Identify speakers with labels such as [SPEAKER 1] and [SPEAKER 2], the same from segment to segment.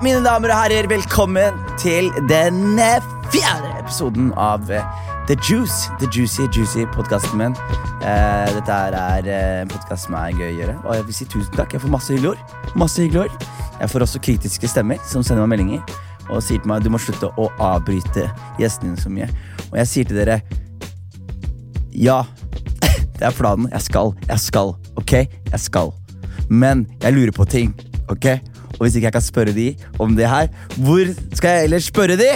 [SPEAKER 1] mine damer og herrer, velkommen til den eh, fjerde episoden av eh, The Juice. The Juicy Juicy podkasten min. Eh, dette er eh, en podkast som er gøy å gjøre. Og jeg vil si tusen takk. Jeg får masse hyggelige ord. Masse hyggelige ord. Jeg får også kritiske stemmer som sender meg meldinger og sier til meg du må slutte å avbryte gjestene dine så mye. Og jeg sier til dere ja, det er planen. Jeg skal. Jeg skal. Ok? Jeg skal. Men jeg lurer på ting. Ok? Og hvis ikke jeg kan spørre de om det her, hvor skal jeg ellers spørre de?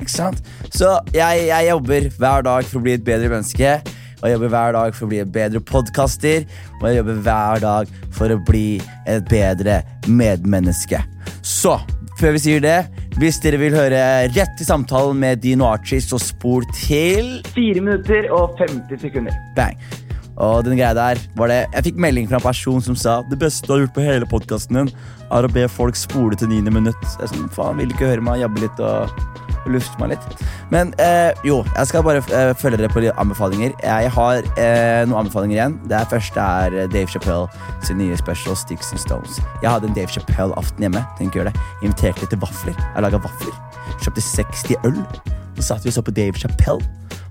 [SPEAKER 1] Ikke sant? Så jeg, jeg jobber hver dag for å bli et bedre menneske. Og jeg jobber hver dag for å bli en bedre podkaster. Og jeg jobber hver dag for å bli et bedre medmenneske. Så før vi sier det, hvis dere vil høre rett i samtalen med Dino Archie, så spol til
[SPEAKER 2] 4 minutter og 50 sekunder.
[SPEAKER 1] Bang. Og den greia der var det Jeg fikk melding fra en person som sa det beste du har gjort på hele podkasten din, er å be folk spole til niende minutt. Jeg sånn, faen, vil ikke høre meg jabbe litt og lufte meg litt. Men eh, jo, jeg skal bare eh, følge dere på de anbefalinger. Jeg har eh, noen anbefalinger igjen. Det første er eh, Dave Chappelle sin nye special Sticks and Stones. Jeg hadde en Dave Chappelle-aften hjemme. Tenk å gjøre det. Inviterte litt til vafler. Jeg laga vafler. Kjøpte 60 øl. Så satt vi og så på Dave Chappelle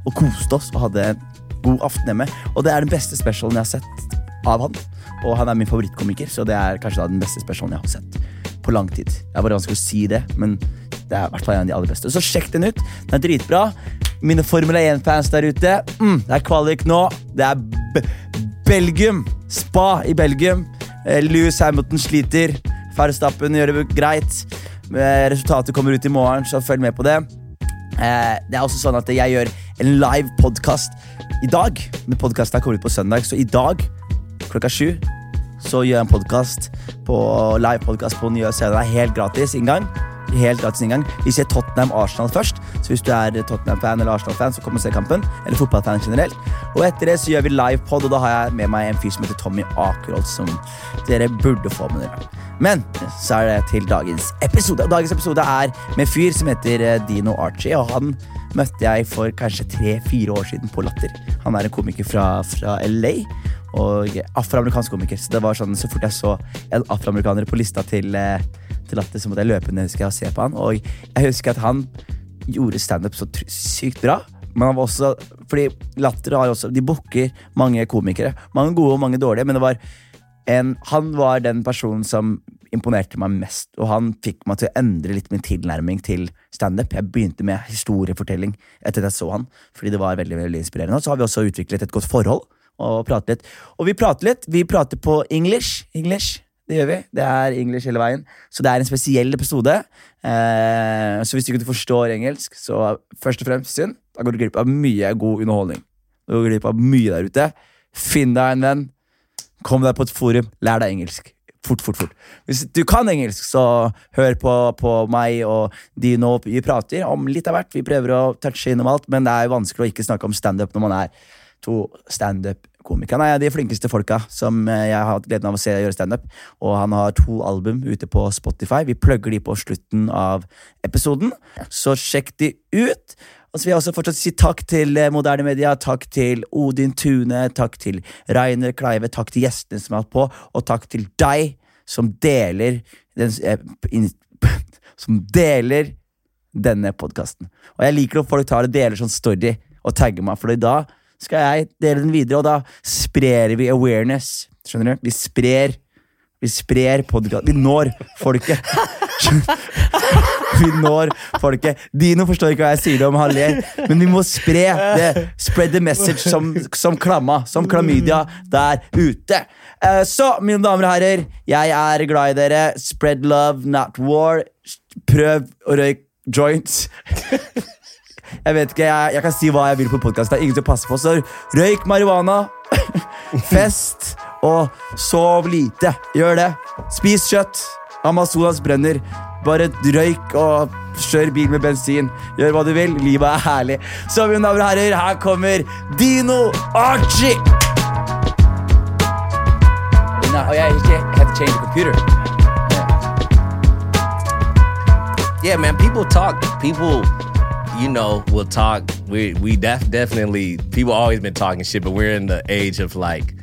[SPEAKER 1] og koste oss og hadde en god aften hjemme. Og det er den beste specialen jeg har sett av han. Og han er min favorittkomiker, så det er kanskje da den beste specialen jeg har sett på lang tid. Det er bare vanskelig å si det, men det er i hvert fall en av de aller beste. Så sjekk den ut. Den er dritbra. Mine Formel 1-fans der ute. Mm, det er kvalik nå. Det er B Belgium. Spa i Belgium. Eh, Louis Hamilton sliter. Verstappen gjør det greit. Eh, Resultatet kommer ut i morgen, så følg med på det. Eh, det er også sånn at jeg gjør en live podkast i dag. Den podkasten kommer ut på søndag, så i dag klokka sju så gjør jeg en podkast på live podcast på nye scenen. Det er helt gratis inngang. Helt gratis inngang. Vi ser Tottenham-Arsenal først. Så hvis du er Tottenham-fan eller Arsenal-fan, så kom og se kampen. Eller fotballfan generelt. Og etter det så gjør vi livepod, og da har jeg med meg en fyr som heter Tommy Akerholt, som dere burde få med dere. Men så er det til dagens episode. Dagens episode er med en fyr som heter eh, Dino Archie, og han møtte jeg for kanskje tre-fire år siden på Latter. Han er en komiker fra, fra LA og afroamerikansk komiker. Så det var sånn, så fort jeg så en afroamerikaner på lista til, eh, til Latter, så måtte jeg løpe ned husker og se på han. Og jeg husker at han gjorde standup så sykt bra. Men han var også, fordi Latter har også, de booker mange komikere. Mange gode og mange dårlige, men det var en, han var den personen som imponerte meg mest, og han fikk meg til å endre litt min tilnærming til standup. Jeg begynte med historiefortelling etter at jeg så han, fordi det var veldig, veldig inspirerende. Og så har vi også utviklet et godt forhold og pratet litt. Og vi prater litt. Vi prater på English. English. Det gjør vi. Det er English hele veien. Så det er en spesiell episode. Eh, så hvis du ikke forstår engelsk, så først og fremst synd. Da går du glipp av mye god underholdning. Du går glipp av mye der ute. Finn deg en venn. Kom deg på et forum. Lær deg engelsk. Fort, fort, fort. Hvis du kan engelsk, så hør på, på meg og de nå. Vi prater om litt av hvert. Vi prøver å touche innom alt, men det er vanskelig å ikke snakke om standup når man er to standup-komikere. Han er de flinkeste folka som eh, jeg har hatt gleden av å se gjøre standup. Og han har to album ute på Spotify. Vi plugger de på slutten av episoden, så sjekk de ut. Og så vil jeg også fortsatt si takk til eh, Moderne Media, takk til Odin Tune, takk til Rainer Kleive, takk til gjestene som har hatt på, og takk til deg som deler den, eh, Som deler denne podkasten. Og jeg liker når folk tar det deler sånn story og tagger meg, for da skal jeg dele den videre, og da sprer vi awareness. Skjønner du? Vi sprer Vi sprer podkast. Vi når folket. Vi når folket. Dino forstår ikke hva jeg sier om han ler, men vi må spre det. Spread the message som, som klamma, som klamydia der ute. Eh, Så, mine damer og herrer, jeg er glad i dere. Spread love, not war. Prøv å røyke joints. Jeg vet ikke, jeg, jeg kan si hva jeg vil på podkast. Det er ingen som passer på. Så røyk marihuana, fest og sov lite. Gjør det. Spis kjøtt. Amazonas brenner. Bare røyk og kjør bil med bensin. Gjør hva du vil. Livet er herlig. Så mine damer og herrer, her kommer Dino Archie. No, oh yeah, you have to change the computer.
[SPEAKER 3] yeah, man, people talk. People, you know, will talk. We we def- definitely people always been talking shit, but we're in the age of like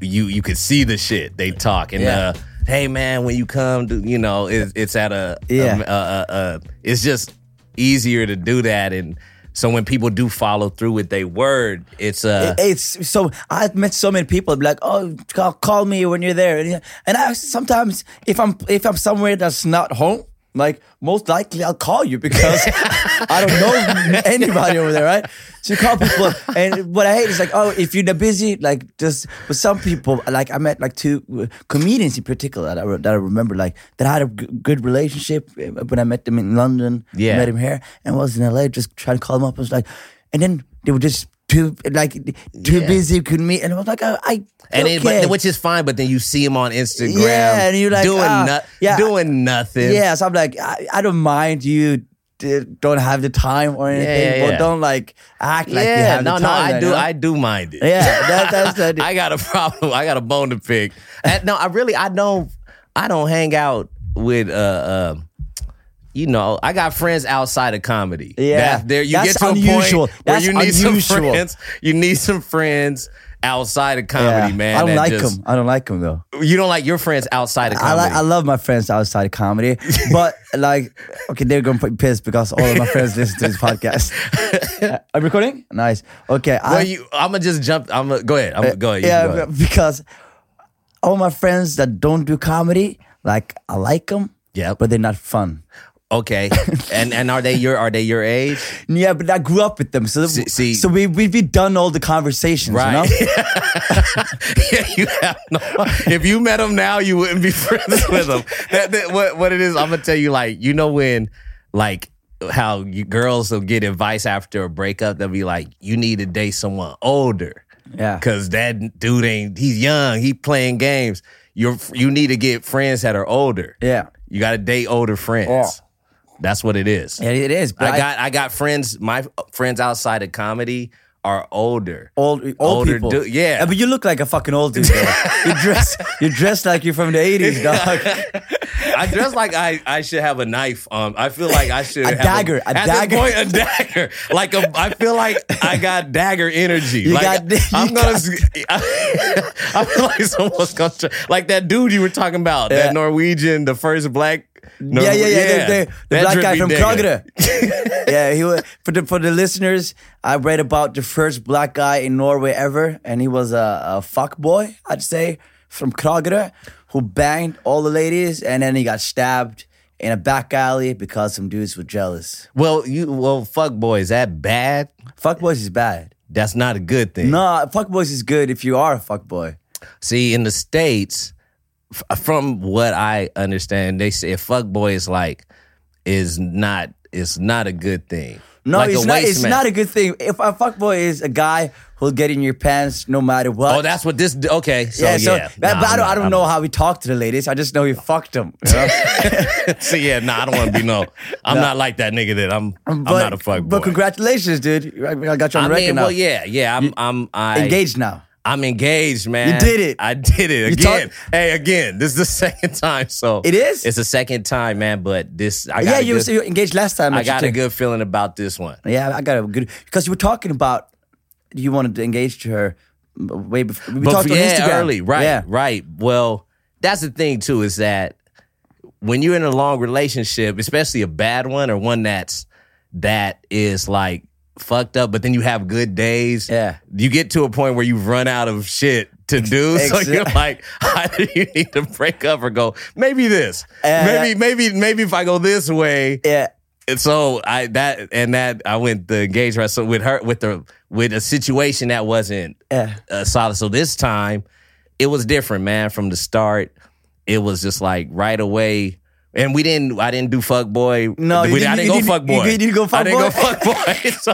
[SPEAKER 3] you you can see the shit they talk and
[SPEAKER 1] Yeah.
[SPEAKER 3] the hey man, when you come, to, you know, it's, it's at a,
[SPEAKER 1] Yeah.
[SPEAKER 3] a, a, a, it's just easier to do that, and so when people do follow through with their word, it's uh,
[SPEAKER 1] it's so I've met so many people be like, oh, call, call me when you're there, and, and I sometimes if I'm if I'm somewhere that's not home, like most likely I'll call you because I don't know anybody over there, right? So you call people, and what I hate is like, oh, if you're busy, like just with some people, like I met like two comedians in particular that I, that I remember, like that I had a good relationship when I met them in London,
[SPEAKER 3] Yeah.
[SPEAKER 1] met him here, and was in LA, just trying to call them up. I was like, and then they were just too like too
[SPEAKER 3] Yeah.
[SPEAKER 1] busy, couldn't meet, and I was like, I, I
[SPEAKER 3] and
[SPEAKER 1] okay.
[SPEAKER 3] it, but, which is fine, but then you see him on Instagram,
[SPEAKER 1] Yeah, and you're like,
[SPEAKER 3] doing
[SPEAKER 1] ah,
[SPEAKER 3] no-
[SPEAKER 1] yeah.
[SPEAKER 3] doing nothing.
[SPEAKER 1] yeah, so I'm like, I, I don't mind you. Don't have the time or anything,
[SPEAKER 3] yeah,
[SPEAKER 1] but
[SPEAKER 3] yeah.
[SPEAKER 1] don't like act like you have
[SPEAKER 3] no,
[SPEAKER 1] the
[SPEAKER 3] no,
[SPEAKER 1] time.
[SPEAKER 3] I
[SPEAKER 1] you
[SPEAKER 3] do,
[SPEAKER 1] know?
[SPEAKER 3] I do mind it.
[SPEAKER 1] Yeah, that, that's the.
[SPEAKER 3] I got a problem. I got a bone to pick. And no, I really, I don't, I don't hang out with, uh, uh, you know, I got friends outside of comedy.
[SPEAKER 1] Yeah.
[SPEAKER 3] That- there you
[SPEAKER 1] That's
[SPEAKER 3] get to
[SPEAKER 1] unusual.
[SPEAKER 3] a point where
[SPEAKER 1] That's
[SPEAKER 3] you need
[SPEAKER 1] unusual.
[SPEAKER 3] some friends. You need some friends outside of comedy,
[SPEAKER 1] yeah.
[SPEAKER 3] man.
[SPEAKER 1] I don't like
[SPEAKER 3] just-
[SPEAKER 1] them. I don't like them though.
[SPEAKER 3] You don't like your friends outside of
[SPEAKER 1] I
[SPEAKER 3] comedy.
[SPEAKER 1] like. I love my friends outside of comedy, but like, okay, they're gonna be pissed because all of my friends listen to this podcast. Uh, I'm recording. Nice. Okay.
[SPEAKER 3] well,
[SPEAKER 1] I,
[SPEAKER 3] you, I'm gonna just jump. I'm gonna go ahead. I'm gonna go ahead.
[SPEAKER 1] Yeah,
[SPEAKER 3] go ahead.
[SPEAKER 1] because all my friends that don't do comedy, like I like them,
[SPEAKER 3] Yeah,
[SPEAKER 1] but they're not fun.
[SPEAKER 3] Okay. and and are they your are they your age?
[SPEAKER 1] Yeah, but I grew up with them, so
[SPEAKER 3] See- see-
[SPEAKER 1] so we we've been done all the conversations,
[SPEAKER 3] Right.
[SPEAKER 1] you know.
[SPEAKER 3] yeah, you have no. If you met them now, you wouldn't be friends with them. That, that- what what it is, I'm gonna tell you. Like you know when, like how you, girls will get advice after a breakup. They'll be like, you need to date someone older.
[SPEAKER 1] Yeah.
[SPEAKER 3] Cause that dude ain't. He's young. He playing games. You're you need to get friends that are older.
[SPEAKER 1] Yeah,
[SPEAKER 3] You got to date older friends.
[SPEAKER 1] Yeah.
[SPEAKER 3] That's what it is.
[SPEAKER 1] yeah, it is. But
[SPEAKER 3] I got I got friends. My friends outside of comedy are older.
[SPEAKER 1] old old
[SPEAKER 3] older
[SPEAKER 1] people.
[SPEAKER 3] dude- yeah.
[SPEAKER 1] but you look like a fucking old dude. You dress you dress like you're from the '80s, dog.
[SPEAKER 3] I dress like I, I should have a knife. Um, I feel like I should
[SPEAKER 1] A
[SPEAKER 3] have
[SPEAKER 1] dagger, a
[SPEAKER 3] at
[SPEAKER 1] dagger.
[SPEAKER 3] Point, a dagger. Like a, I feel like I got dagger energy.
[SPEAKER 1] You
[SPEAKER 3] like
[SPEAKER 1] got-
[SPEAKER 3] I'm gonna.
[SPEAKER 1] got-
[SPEAKER 3] I feel like someone's gonna like that dude you were talking about,
[SPEAKER 1] Yeah.
[SPEAKER 3] that Norwegian, the first black. Nor-
[SPEAKER 1] yeah, yeah, yeah. The, the, the black guy from
[SPEAKER 3] nigga.
[SPEAKER 1] Yeah, he was for the for the listeners. I read about the first black guy in Norway ever, and he was a, a fuck boy, I'd say, from Kragerø, who banged all the ladies, and then he got stabbed in a back alley because some dudes were jealous.
[SPEAKER 3] Well, you well, fuck boy, is that bad?
[SPEAKER 1] Fuck boys is bad.
[SPEAKER 3] That's not a good thing.
[SPEAKER 1] No, fuck boys is good if you are a fuck boy.
[SPEAKER 3] See, in the states, f- uh, from what I understand, they say fuck boy is like is not is not a good thing.
[SPEAKER 1] No,
[SPEAKER 3] like
[SPEAKER 1] it's not. It's
[SPEAKER 3] man.
[SPEAKER 1] not a good thing. If a fuck boy is a guy who'll get in your pants no matter what.
[SPEAKER 3] Oh, that's what this. Okay, so yeah.
[SPEAKER 1] yeah,
[SPEAKER 3] Nah,
[SPEAKER 1] but I don't, I don't know
[SPEAKER 3] not.
[SPEAKER 1] how he talked to the ladies. I just know he fucked them. You know?
[SPEAKER 3] so yeah, nah, I don't want to be no. I'm not like that nigga. That I'm. I'm not a fuck boy.
[SPEAKER 1] But congratulations, dude! I got you on
[SPEAKER 3] I
[SPEAKER 1] the record
[SPEAKER 3] mean,
[SPEAKER 1] now.
[SPEAKER 3] well, yeah, yeah. I'm. I'm. I,
[SPEAKER 1] Engaged now.
[SPEAKER 3] I'm engaged, man.
[SPEAKER 1] You did it.
[SPEAKER 3] I did it again.
[SPEAKER 1] talk-
[SPEAKER 3] hey, again. This is the second time. So
[SPEAKER 1] It is?
[SPEAKER 3] It's the second time, man. But this, I got
[SPEAKER 1] Yeah, you
[SPEAKER 3] good,
[SPEAKER 1] were engaged last time.
[SPEAKER 3] I got a good feeling about this one.
[SPEAKER 1] Yeah, I got a good because you were talking about you wanted to engage to her way before. We
[SPEAKER 3] But
[SPEAKER 1] talked on
[SPEAKER 3] yeah,
[SPEAKER 1] Instagram
[SPEAKER 3] early, right,
[SPEAKER 1] Yeah,
[SPEAKER 3] right. Well, that's the thing too is that when you're in a long relationship, especially a bad one or one that's that is like fucked up, but then you have good days.
[SPEAKER 1] Yeah.
[SPEAKER 3] you get to a point where you've run out of shit to do, so you're like, either you need to break up or go. Maybe this,
[SPEAKER 1] Uh,
[SPEAKER 3] maybe, maybe, maybe if I go this way,
[SPEAKER 1] yeah.
[SPEAKER 3] and so I that and that I went the engagement so with her with the with a situation that wasn't
[SPEAKER 1] Yeah.
[SPEAKER 3] uh, solid. So this time it was different, man. From the start, it was just like right away. And we didn't. I didn't do fuck boy.
[SPEAKER 1] No,
[SPEAKER 3] we, I didn't
[SPEAKER 1] you
[SPEAKER 3] go fuck boy.
[SPEAKER 1] you didn't go fuck
[SPEAKER 3] I didn't go
[SPEAKER 1] boy?
[SPEAKER 3] fuck boy. so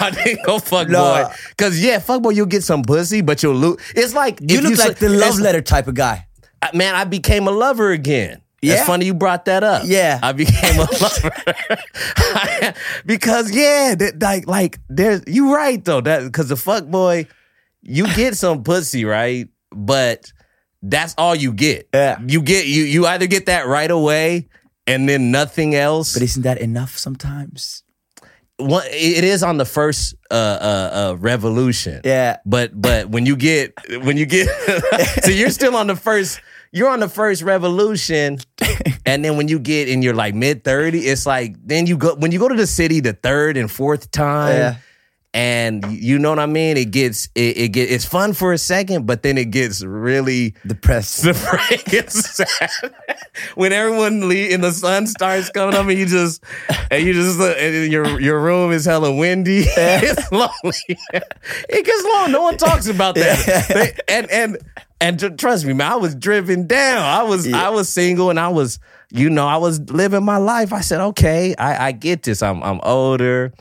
[SPEAKER 3] I didn't go fuck
[SPEAKER 1] No.
[SPEAKER 3] boy. Cause yeah, fuck boy, you'll get some pussy, but you'll lose. It's like
[SPEAKER 1] You look
[SPEAKER 3] say-
[SPEAKER 1] like the love letter type of guy.
[SPEAKER 3] I- man, I became a lover again.
[SPEAKER 1] Yeah?
[SPEAKER 3] It's funny you brought that up.
[SPEAKER 1] Yeah.
[SPEAKER 3] I became a lover. because yeah, that, like like there's you right though. That because the fuck boy, you get some pussy, right? But that's all you get.
[SPEAKER 1] Yeah.
[SPEAKER 3] You get you you either get that right away and then nothing else.
[SPEAKER 1] But isn't that enough sometimes?
[SPEAKER 3] One, it is on the first uh, uh, uh, revolution.
[SPEAKER 1] Yeah.
[SPEAKER 3] But but when you get when you get so you're still on the first you're on the first revolution, and then when you get in your like mid 30, it's like then you go when you go to the city the third and fourth time.
[SPEAKER 1] Yeah.
[SPEAKER 3] And you know what I mean? It gets it, it get it's fun for a second, but then it gets really
[SPEAKER 1] Depressed.
[SPEAKER 3] the break gets sad when everyone leave and the sun starts coming up and you just and you just uh, and your your room is hella windy. it's lonely. it gets long. No one talks about that. They- and and and tr- trust me, man, I was driven down. I was I was single and I was you know I was living my life. I said, okay, I, I get this. I'm I'm older.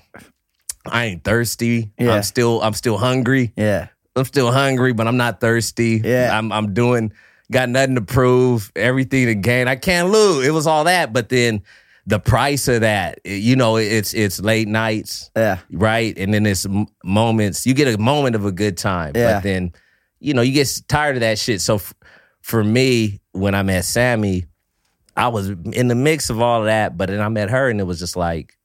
[SPEAKER 3] I ain't thirsty.
[SPEAKER 1] Yeah.
[SPEAKER 3] I'm still I'm still hungry.
[SPEAKER 1] Yeah.
[SPEAKER 3] I'm still hungry, but I'm not thirsty.
[SPEAKER 1] Yeah.
[SPEAKER 3] I'm I'm doing got nothing to prove, everything to gain. I can't lose. It was all that, but then the price of that, you know, it's it's late nights,
[SPEAKER 1] Yeah.
[SPEAKER 3] right? And then it's moments. You get a moment of a good time,
[SPEAKER 1] Yeah.
[SPEAKER 3] but then you know you get tired of that shit. So f- for me, when I met Sammy, I was in the mix of all of that, but then I met her, and it was just like,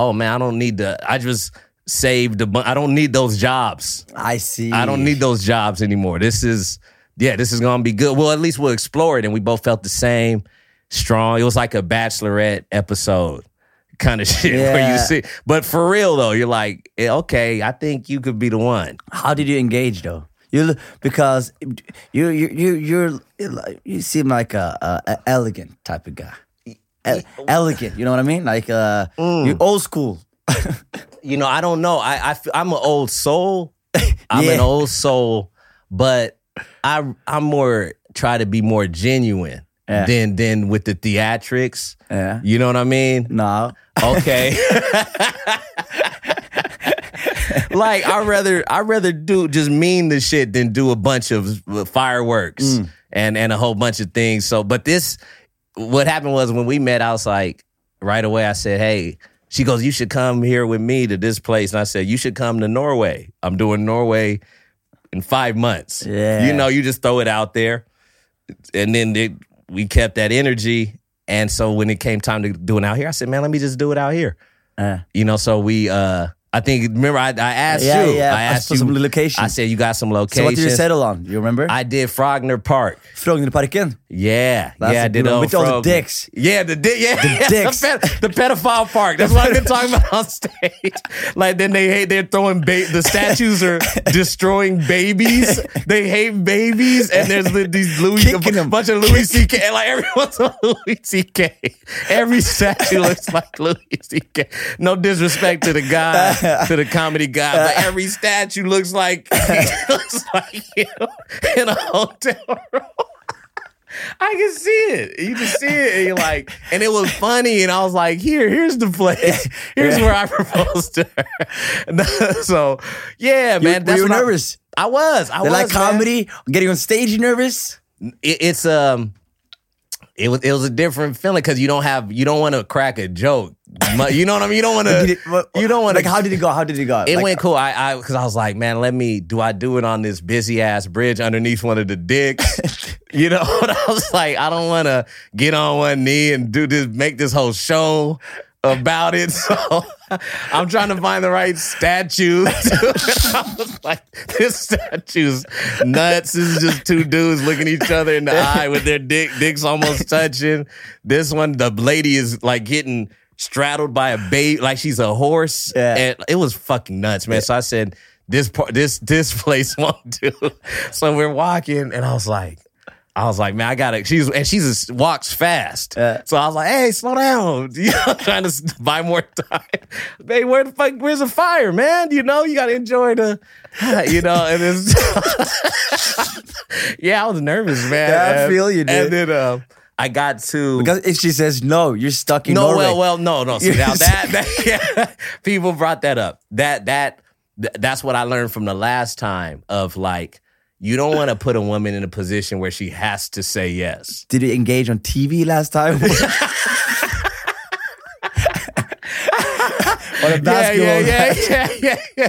[SPEAKER 3] oh man, I don't need to. I just saved a bu- I don't need those jobs.
[SPEAKER 1] I see.
[SPEAKER 3] I don't need those jobs anymore. This is, yeah, this is gonna be good. Well, at least we'll explore it. And we both felt the same, strong. It was like a bachelorette episode kind of shit where
[SPEAKER 1] Yeah.
[SPEAKER 3] you see. But for real though, you're like, eh, okay, I think you could be the one.
[SPEAKER 1] How did you engage though? You because you you you you're you seem like a, a, a elegant type of guy. E- elegant, you know what I mean? Like uh,
[SPEAKER 3] Mm.
[SPEAKER 1] you old school.
[SPEAKER 3] You know, I don't know. I, I I'm an old soul. I'm an old soul, but I I'm more try to be more genuine
[SPEAKER 1] Yeah.
[SPEAKER 3] than than with the theatrics.
[SPEAKER 1] Yeah.
[SPEAKER 3] You know what I mean?
[SPEAKER 1] No.
[SPEAKER 3] Okay. like I rather I rather do just mean the shit than do a bunch of fireworks
[SPEAKER 1] Mm.
[SPEAKER 3] and and a whole bunch of things. So, but this, what happened was when we met, I was like, right away, I said, hey. She goes, you should come here with me to this place, and I said, you should come to Norway. I'm doing Norway in five months.
[SPEAKER 1] Yeah.
[SPEAKER 3] you know, you just throw it out there, and then it, we kept that energy. And so when it came time to do it out here, I said, man, let me just do it out here.
[SPEAKER 1] Uh,
[SPEAKER 3] You know, so we uh I think remember I, I asked
[SPEAKER 1] Yeah,
[SPEAKER 3] you.
[SPEAKER 1] yeah,
[SPEAKER 3] I asked
[SPEAKER 1] for
[SPEAKER 3] you
[SPEAKER 1] some location.
[SPEAKER 3] I said you got some
[SPEAKER 1] so what did you settle on? You remember?
[SPEAKER 3] I did Frogner Park.
[SPEAKER 1] Frognerparken.
[SPEAKER 3] Yeah.
[SPEAKER 1] That's
[SPEAKER 3] yeah, I did.
[SPEAKER 1] With all the dicks.
[SPEAKER 3] Yeah, the dick yeah.
[SPEAKER 1] The dicks.
[SPEAKER 3] the, ped- the pedophile park. That's what I've been talking about on stage. Like then they hate they're throwing ba- the statues are destroying babies. They hate babies and there's li- these Louis
[SPEAKER 1] Kicking
[SPEAKER 3] a
[SPEAKER 1] them.
[SPEAKER 3] bunch of Louis C.K. Like everyone's a Louis C.K. Every statue looks like Louis C.K. No disrespect to the guy, to the comedy guy, but every statue looks like looks like you in a hotel room. I can see it. You can see it, and you're like, and it was funny, and I was like, here, here's the place. Here's where I proposed to her. so, yeah,
[SPEAKER 1] You,
[SPEAKER 3] man.
[SPEAKER 1] were you
[SPEAKER 3] what I-
[SPEAKER 1] nervous?
[SPEAKER 3] I, was. I
[SPEAKER 1] They
[SPEAKER 3] was.
[SPEAKER 1] like
[SPEAKER 3] man.
[SPEAKER 1] comedy. Getting on stage, you nervous?
[SPEAKER 3] It, it's um, it was it was a different feeling because you don't have you don't want to crack a joke. You know what I mean? You don't want to. You don't want
[SPEAKER 1] Like,
[SPEAKER 3] to.
[SPEAKER 1] how did it go? How did it go?
[SPEAKER 3] It
[SPEAKER 1] Like,
[SPEAKER 3] went uh, cool. I I because I was like, man, let me. Do I do it on this busy ass bridge underneath one of the dicks? you know, I was like, I don't want to get on one knee and do this, make this whole show about it. So I'm trying to find the right statue. I was like, this statue's nuts. This is just two dudes looking each other in the eye with their dick dicks almost touching. This one, the lady is like getting straddled by a baby, like she's a horse.
[SPEAKER 1] Yeah.
[SPEAKER 3] And it was fucking nuts, man. So I said, this part, this this place won't do. So we're walking, and I was like, I was like, man, I gotta. She's and she's a, walks fast.
[SPEAKER 1] Yeah.
[SPEAKER 3] So I was like, hey, slow down. You know, trying to buy more time. Babe, where the fuck? Where's the fire, man? You know, you gotta enjoy the. You know, and it's. yeah, I was nervous, man.
[SPEAKER 1] Yeah, I feel you, dude.
[SPEAKER 3] And then um, I got to
[SPEAKER 1] Because if she says no, you're stuck in
[SPEAKER 3] no,
[SPEAKER 1] Norway.
[SPEAKER 3] well, well, no, no. See, now that, that yeah, people brought that up. That that th- that's what I learned from the last time of like you don't want to put a woman in a position where she has to say yes.
[SPEAKER 1] Did you engage on TV last time? on a basketball
[SPEAKER 3] yeah, yeah, yeah, yeah, yeah.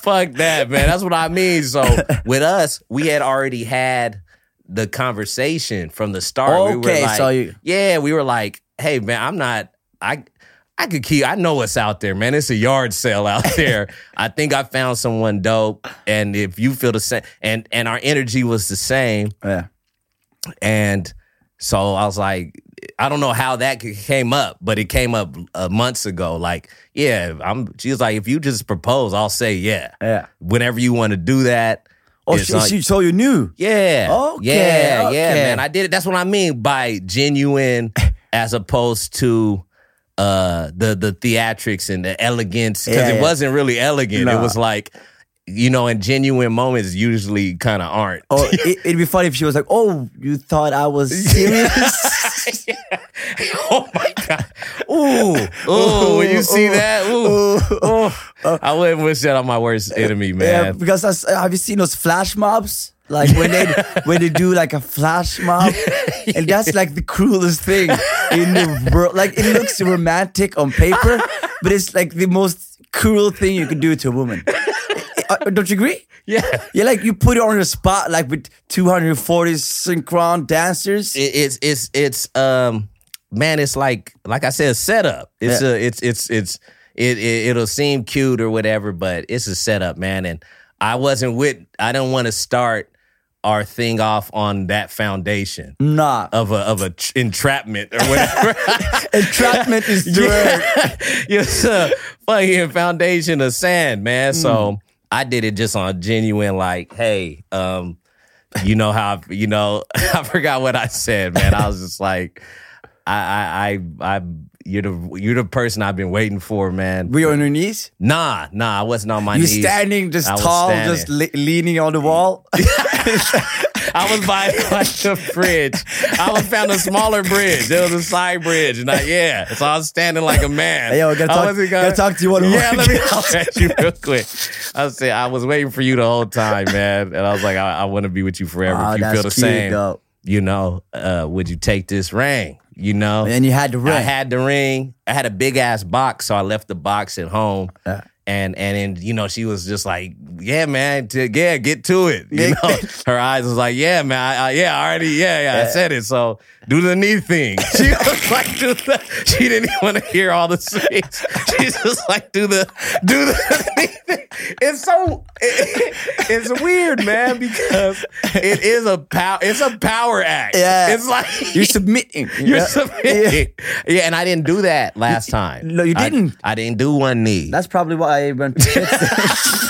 [SPEAKER 3] Fuck that, man. That's what I mean. So with us, we had already had the conversation from the start. we were
[SPEAKER 1] Okay,
[SPEAKER 3] like,
[SPEAKER 1] so you-
[SPEAKER 3] yeah, we were like, hey, man, I'm not. I I could keep. I know what's out there, man. It's a yard sale out there. I think I found someone dope, and if you feel the same, and and our energy was the same,
[SPEAKER 1] Yeah.
[SPEAKER 3] And so I was like, I don't know how that came up, but it came up uh, months ago. Like, yeah, I'm. She was like, if you just propose, I'll say yeah.
[SPEAKER 1] Yeah.
[SPEAKER 3] Whenever you want to do that.
[SPEAKER 1] Oh, she,
[SPEAKER 3] like-
[SPEAKER 1] she told you knew.
[SPEAKER 3] yeah.
[SPEAKER 1] Okay,
[SPEAKER 3] Yeah,
[SPEAKER 1] okay.
[SPEAKER 3] yeah, man. I did it. That's what I mean by genuine as opposed to uh the the theatrics and the elegance. Because
[SPEAKER 1] Yeah,
[SPEAKER 3] it
[SPEAKER 1] yeah.
[SPEAKER 3] wasn't really elegant. It was like, you know, and genuine moments usually kind of aren't.
[SPEAKER 1] Oh, it, it'd be funny if she was like, "Oh, you thought I was serious."
[SPEAKER 3] oh my god! Ooh, ooh! When you see
[SPEAKER 1] ooh,
[SPEAKER 3] that, ooh,
[SPEAKER 1] ooh.
[SPEAKER 3] ooh. I wouldn't wish that on my worst enemy,
[SPEAKER 1] Yeah,
[SPEAKER 3] man.
[SPEAKER 1] because that's, have you seen those flash mobs? Like when they when they do like a flash mob, and that's like the cruelest thing in the world. Like it looks romantic on paper, but it's like the most cruel thing you can do to a woman. Uh, Don't you agree?
[SPEAKER 3] Yeah.
[SPEAKER 1] Yeah, like you put it on the spot, like with 240 synchron dancers.
[SPEAKER 3] it, it's it's it's um man it's like like i said setup it's
[SPEAKER 1] Yeah.
[SPEAKER 3] a it's it's it's it, it it'll seem cute or whatever but it's a setup man and i wasn't with i don't want to start our thing off on that foundation
[SPEAKER 1] nah,
[SPEAKER 3] of a of a tr- entrapment or whatever
[SPEAKER 1] entrapment is the word.
[SPEAKER 3] yeah, it's a fucking foundation of sand, man. So I did it just on genuine, like, hey, um, you know how you know I forgot what I said, man. I was just like, I I I, I you're the you're the person I've been waiting for, man.
[SPEAKER 1] Were you on your knees?
[SPEAKER 3] Nah, nah, I wasn't on my knees.
[SPEAKER 1] You
[SPEAKER 3] knees.
[SPEAKER 1] standing just
[SPEAKER 3] I
[SPEAKER 1] tall,
[SPEAKER 3] standing.
[SPEAKER 1] just le- leaning on the wall.
[SPEAKER 3] I was by like the bridge. I was found a smaller bridge. There was a side bridge, and I yeah. So I was standing like a man.
[SPEAKER 1] Hey, yo, gotta
[SPEAKER 3] I
[SPEAKER 1] talk-
[SPEAKER 3] wasn't
[SPEAKER 1] gotta talk to you one on
[SPEAKER 3] Yeah, let me talk at you real quick. I was I was waiting for you the whole time, man, and I was like, I, I want to be with you forever.
[SPEAKER 1] Wow,
[SPEAKER 3] if you feel the
[SPEAKER 1] cute,
[SPEAKER 3] same, you know, uh, would you take this ring? You know,
[SPEAKER 1] and you had the ring.
[SPEAKER 3] I had the ring. I had a big ass box, so I left the box at home.
[SPEAKER 1] Yeah.
[SPEAKER 3] And and then you know she was just like, yeah, man, to, yeah, get to it. You know, her eyes was like, yeah, man, I, I, yeah, I already, yeah, yeah, I said it. So do the knee thing. She was like, do the. She didn't even want to hear all the things. She's just like, do the, do the knee thing. It's so, it- it's weird, man, because it is a power. It's a power act.
[SPEAKER 1] Yeah.
[SPEAKER 3] it's like
[SPEAKER 1] You're submitting.
[SPEAKER 3] you're
[SPEAKER 1] Yeah.
[SPEAKER 3] submitting. Yeah. and I didn't do that last time.
[SPEAKER 1] no, you didn't.
[SPEAKER 3] I, didn't do one knee.
[SPEAKER 1] That's probably why I went to shit station.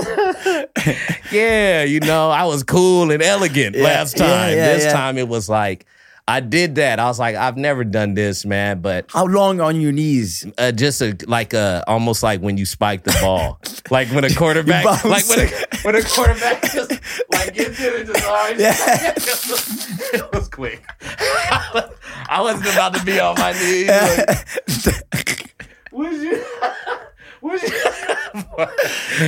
[SPEAKER 3] yeah, you know, I was cool and elegant
[SPEAKER 1] Yeah,
[SPEAKER 3] last time.
[SPEAKER 1] yeah,
[SPEAKER 3] this
[SPEAKER 1] yeah.
[SPEAKER 3] time it was like I did that. I was like, I've never done this, man, but
[SPEAKER 1] How long on your knees?
[SPEAKER 3] uh, just a like a almost like when you spike the ball, like when a quarterback, like when a, when a quarterback just like gets it and just
[SPEAKER 1] Yeah.
[SPEAKER 3] it was quick. I wasn't about to be on my knees. Like, was you? Was you?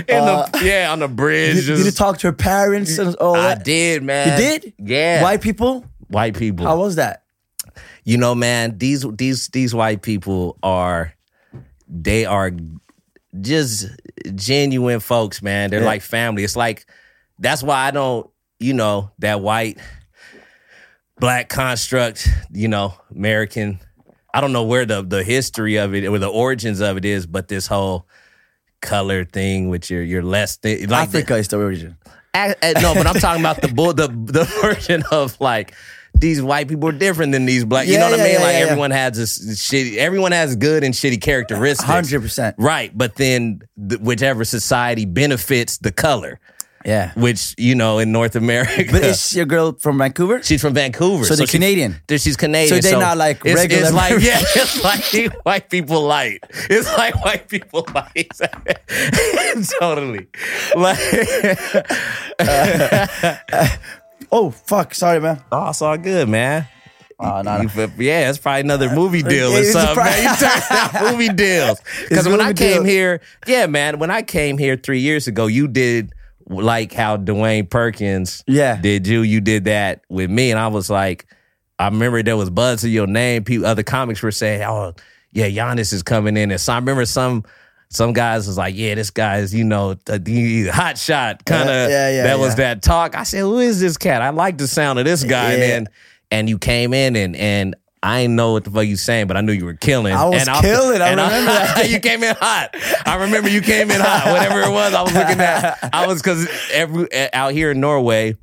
[SPEAKER 3] In the uh, yeah on the bridge.
[SPEAKER 1] Did,
[SPEAKER 3] just,
[SPEAKER 1] did you talk to her parents and all
[SPEAKER 3] I
[SPEAKER 1] that?
[SPEAKER 3] did, man.
[SPEAKER 1] You did?
[SPEAKER 3] Yeah.
[SPEAKER 1] White people?
[SPEAKER 3] white people.
[SPEAKER 1] How was that?
[SPEAKER 3] you know, man, these these these white people are they are just genuine folks, man. They're
[SPEAKER 1] Yeah.
[SPEAKER 3] like family. It's like that's why I don't, you know, that white black construct, you know, American. I don't know where the the history of it or the origins of it is, but this whole color thing with your your less thi- like the-
[SPEAKER 1] Africa is the origin.
[SPEAKER 3] A- a- no, but I'm talking about the bull, the the version of like these white people are different than these black. you know what
[SPEAKER 1] yeah,
[SPEAKER 3] I mean?
[SPEAKER 1] yeah,
[SPEAKER 3] like
[SPEAKER 1] yeah, yeah.
[SPEAKER 3] everyone has this shitty. Everyone has good and shitty characteristics.
[SPEAKER 1] 100%.
[SPEAKER 3] Right, but then th- whichever society benefits the color,
[SPEAKER 1] Yeah.
[SPEAKER 3] which you know in North America.
[SPEAKER 1] But is your girl from Vancouver?
[SPEAKER 3] She's from Vancouver,
[SPEAKER 1] So they're
[SPEAKER 3] she-
[SPEAKER 1] Canadian?
[SPEAKER 3] she's Canadian.
[SPEAKER 1] So they're not like regular
[SPEAKER 3] It's like yeah, it's like white people light. It's like white people light. totally. Like,
[SPEAKER 1] Oh, fuck. Sorry, man.
[SPEAKER 3] oh, it's all good, man.
[SPEAKER 1] Oh, no, no.
[SPEAKER 3] You feel- Yeah, it's probably another uh, movie deal or something.
[SPEAKER 1] probably-
[SPEAKER 3] Man. You turned down movie deals. Because when I came
[SPEAKER 1] deal.
[SPEAKER 3] here, yeah, man, when I came here three years ago, you did like how Dwayne Perkins
[SPEAKER 1] Yeah.
[SPEAKER 3] did you. You did that with me. And I was like, I remember there was buzz to your name. People, other comics were saying, oh, yeah, Jonis is coming in. And so I remember some some guys was like, yeah, this guy's, you know, the, hot shot kind of.
[SPEAKER 1] Yeah, yeah,
[SPEAKER 3] that was that talk. I said, who is this cat? I like the sound of this guy.
[SPEAKER 1] Yeah.
[SPEAKER 3] And and you came in and and I ain't know what the fuck you saying, but I knew you were killing.
[SPEAKER 1] I was
[SPEAKER 3] And
[SPEAKER 1] killing. I
[SPEAKER 3] and
[SPEAKER 1] remember that.
[SPEAKER 3] you came in hot. I remember you came in hot. Whatever it was, I was looking at. I was because every out here in Norway,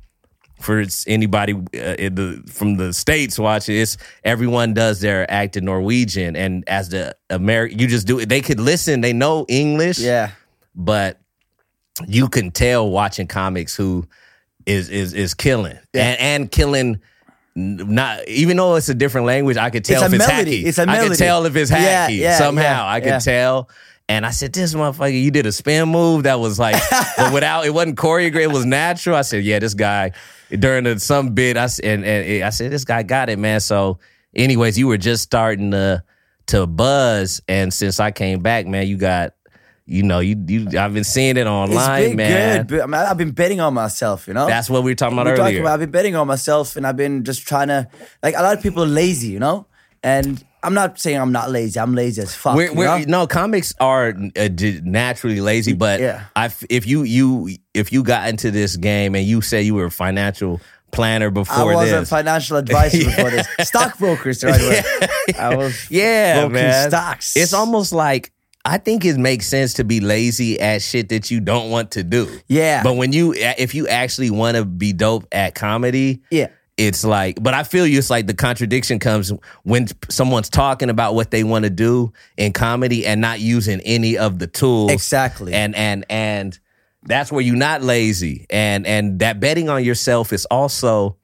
[SPEAKER 3] for anybody uh, the from the states watching, it's everyone does their act in Norwegian, and as the American, you just do it. They could listen. They know English
[SPEAKER 1] Yeah.
[SPEAKER 3] but you can tell watching comics who is is is killing and and killing not even though it's a different language I could tell
[SPEAKER 1] It's
[SPEAKER 3] if
[SPEAKER 1] a
[SPEAKER 3] it's
[SPEAKER 1] melody.
[SPEAKER 3] hacky.
[SPEAKER 1] It's a
[SPEAKER 3] I could tell if it's
[SPEAKER 1] Yeah,
[SPEAKER 3] hacky
[SPEAKER 1] yeah,
[SPEAKER 3] somehow.
[SPEAKER 1] Yeah,
[SPEAKER 3] I could tell. And I said this motherfucker you did a spin move that was like but without it wasn't choreographed it was natural. I said yeah this guy during the, some bit I and, and I said this guy got it man. So anyways you were just starting to to buzz. And since I came back man you got you know, you you I've been seeing it
[SPEAKER 1] It's
[SPEAKER 3] online,
[SPEAKER 1] been
[SPEAKER 3] man.
[SPEAKER 1] good. but- I mean, I've been betting on myself, you know?
[SPEAKER 3] That's what we were talking about
[SPEAKER 1] We're talking
[SPEAKER 3] earlier.
[SPEAKER 1] about, I've been betting on myself and I've been just trying to, like, a lot of people are lazy, you know? And I'm not saying I'm not lazy. I'm lazy as fuck.
[SPEAKER 3] We're, we're,
[SPEAKER 1] know?
[SPEAKER 3] no, comics are uh, naturally lazy, but
[SPEAKER 1] Yeah.
[SPEAKER 3] I if you you if you got into this game and you say you were a financial planner before
[SPEAKER 1] I
[SPEAKER 3] before
[SPEAKER 1] was a
[SPEAKER 3] this,
[SPEAKER 1] financial advisor before this. Stockbrokers, right word. I was
[SPEAKER 3] yeah, man,
[SPEAKER 1] stocks.
[SPEAKER 3] It's almost like I think it makes sense to be lazy at shit that you don't want to do.
[SPEAKER 1] Yeah.
[SPEAKER 3] but when you if you actually want to be dope at comedy,
[SPEAKER 1] Yeah.
[SPEAKER 3] it's like, but I feel you. It's like the contradiction comes when someone's talking about what they want to do in comedy and not using any of the tools.
[SPEAKER 1] Exactly.
[SPEAKER 3] And and and that's where you're not lazy. And and that betting on yourself is also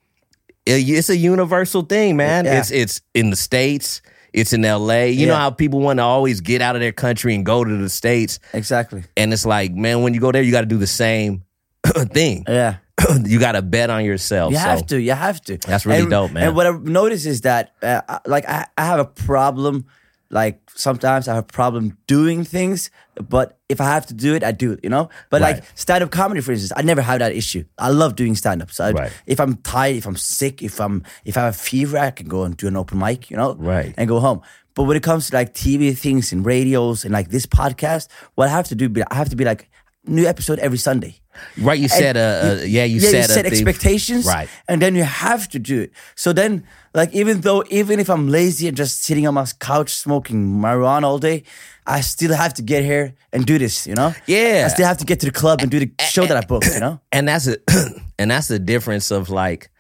[SPEAKER 3] it's a universal thing, man.
[SPEAKER 1] Yeah.
[SPEAKER 3] It's it's in the states. It's in LA. You know how people want to always get out of their country and go to the states,
[SPEAKER 1] Exactly.
[SPEAKER 3] and it's like, man, when you go there, you got to do the same thing.
[SPEAKER 1] Yeah.
[SPEAKER 3] you got to bet on yourself.
[SPEAKER 1] You
[SPEAKER 3] So-
[SPEAKER 1] have to. You have to.
[SPEAKER 3] That's really
[SPEAKER 1] And-
[SPEAKER 3] dope, man.
[SPEAKER 1] And what I've noticed is that, uh, like, I, I have a problem. Like sometimes I have a problem doing things, but if I have to do it, I do it. You know. But
[SPEAKER 3] Right.
[SPEAKER 1] like stand up comedy, for instance, I never have that issue. I love doing stand up. So
[SPEAKER 3] Right.
[SPEAKER 1] if I'm tired, if I'm sick, if I'm if I have a fever, I can go and do an open mic. You know.
[SPEAKER 3] Right.
[SPEAKER 1] And go home. But when it comes to like TV things and radios and like this podcast, what I have to do, I have to be like new episode every Sunday.
[SPEAKER 3] Right, you said, uh, uh, yeah, you
[SPEAKER 1] yeah,
[SPEAKER 3] said,
[SPEAKER 1] you set
[SPEAKER 3] thing-
[SPEAKER 1] expectations,
[SPEAKER 3] Right.
[SPEAKER 1] And then you have to do it. So then, like, even though, even if I'm lazy and just sitting on my couch smoking marijuana all day, I still have to get here and do this. You know?
[SPEAKER 3] Yeah.
[SPEAKER 1] I still have to get to the club and do the show that I booked. You know?
[SPEAKER 3] and that's a and that's the difference of like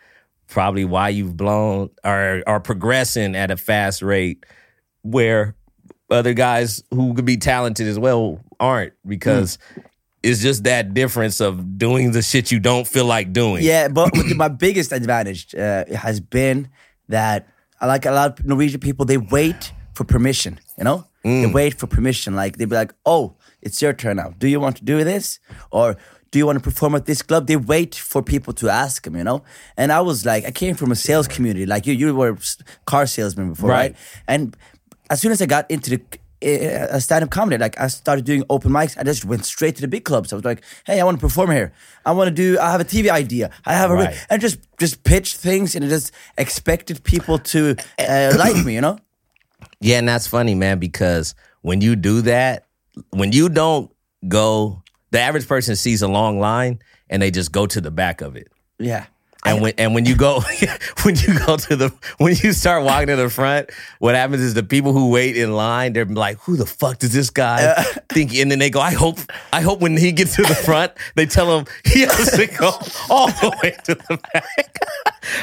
[SPEAKER 3] probably why you've blown or are progressing at a fast rate where other guys who could be talented as well aren't because it's just that difference of doing the shit you don't feel like doing.
[SPEAKER 1] Yeah, but my biggest advantage uh, has been that I like a lot of Norwegian people. They wait for permission. You know, they wait for permission. Like they'd be like, "Oh, it's your turn now. Do you want to do this?" Or do you want to perform at this club? They wait for people to ask them, you know. And I was like, I came from a sales community, like you. You were car salesman before,
[SPEAKER 3] Right.
[SPEAKER 1] right? And as soon as I got into the uh, stand-up comedy, like I started doing open mics, I just went straight to the big clubs. I was like, "Hey, I want to perform here. I want to do. I have a TV idea. I have a
[SPEAKER 3] Right.
[SPEAKER 1] and just just pitch things and just expected people to uh, like me, you know?
[SPEAKER 3] Yeah, and that's funny, man, because when you do that, when you don't go, the average person sees a long line and they just go to the back of it.
[SPEAKER 1] Yeah.
[SPEAKER 3] And when and when you go when you go to the when you start walking to the front, what happens is the people who wait in line, they're like, "Who the fuck does this guy uh, think?" And then they go, "I hope I hope when he gets to the front, they tell him he has to go all the way to the back."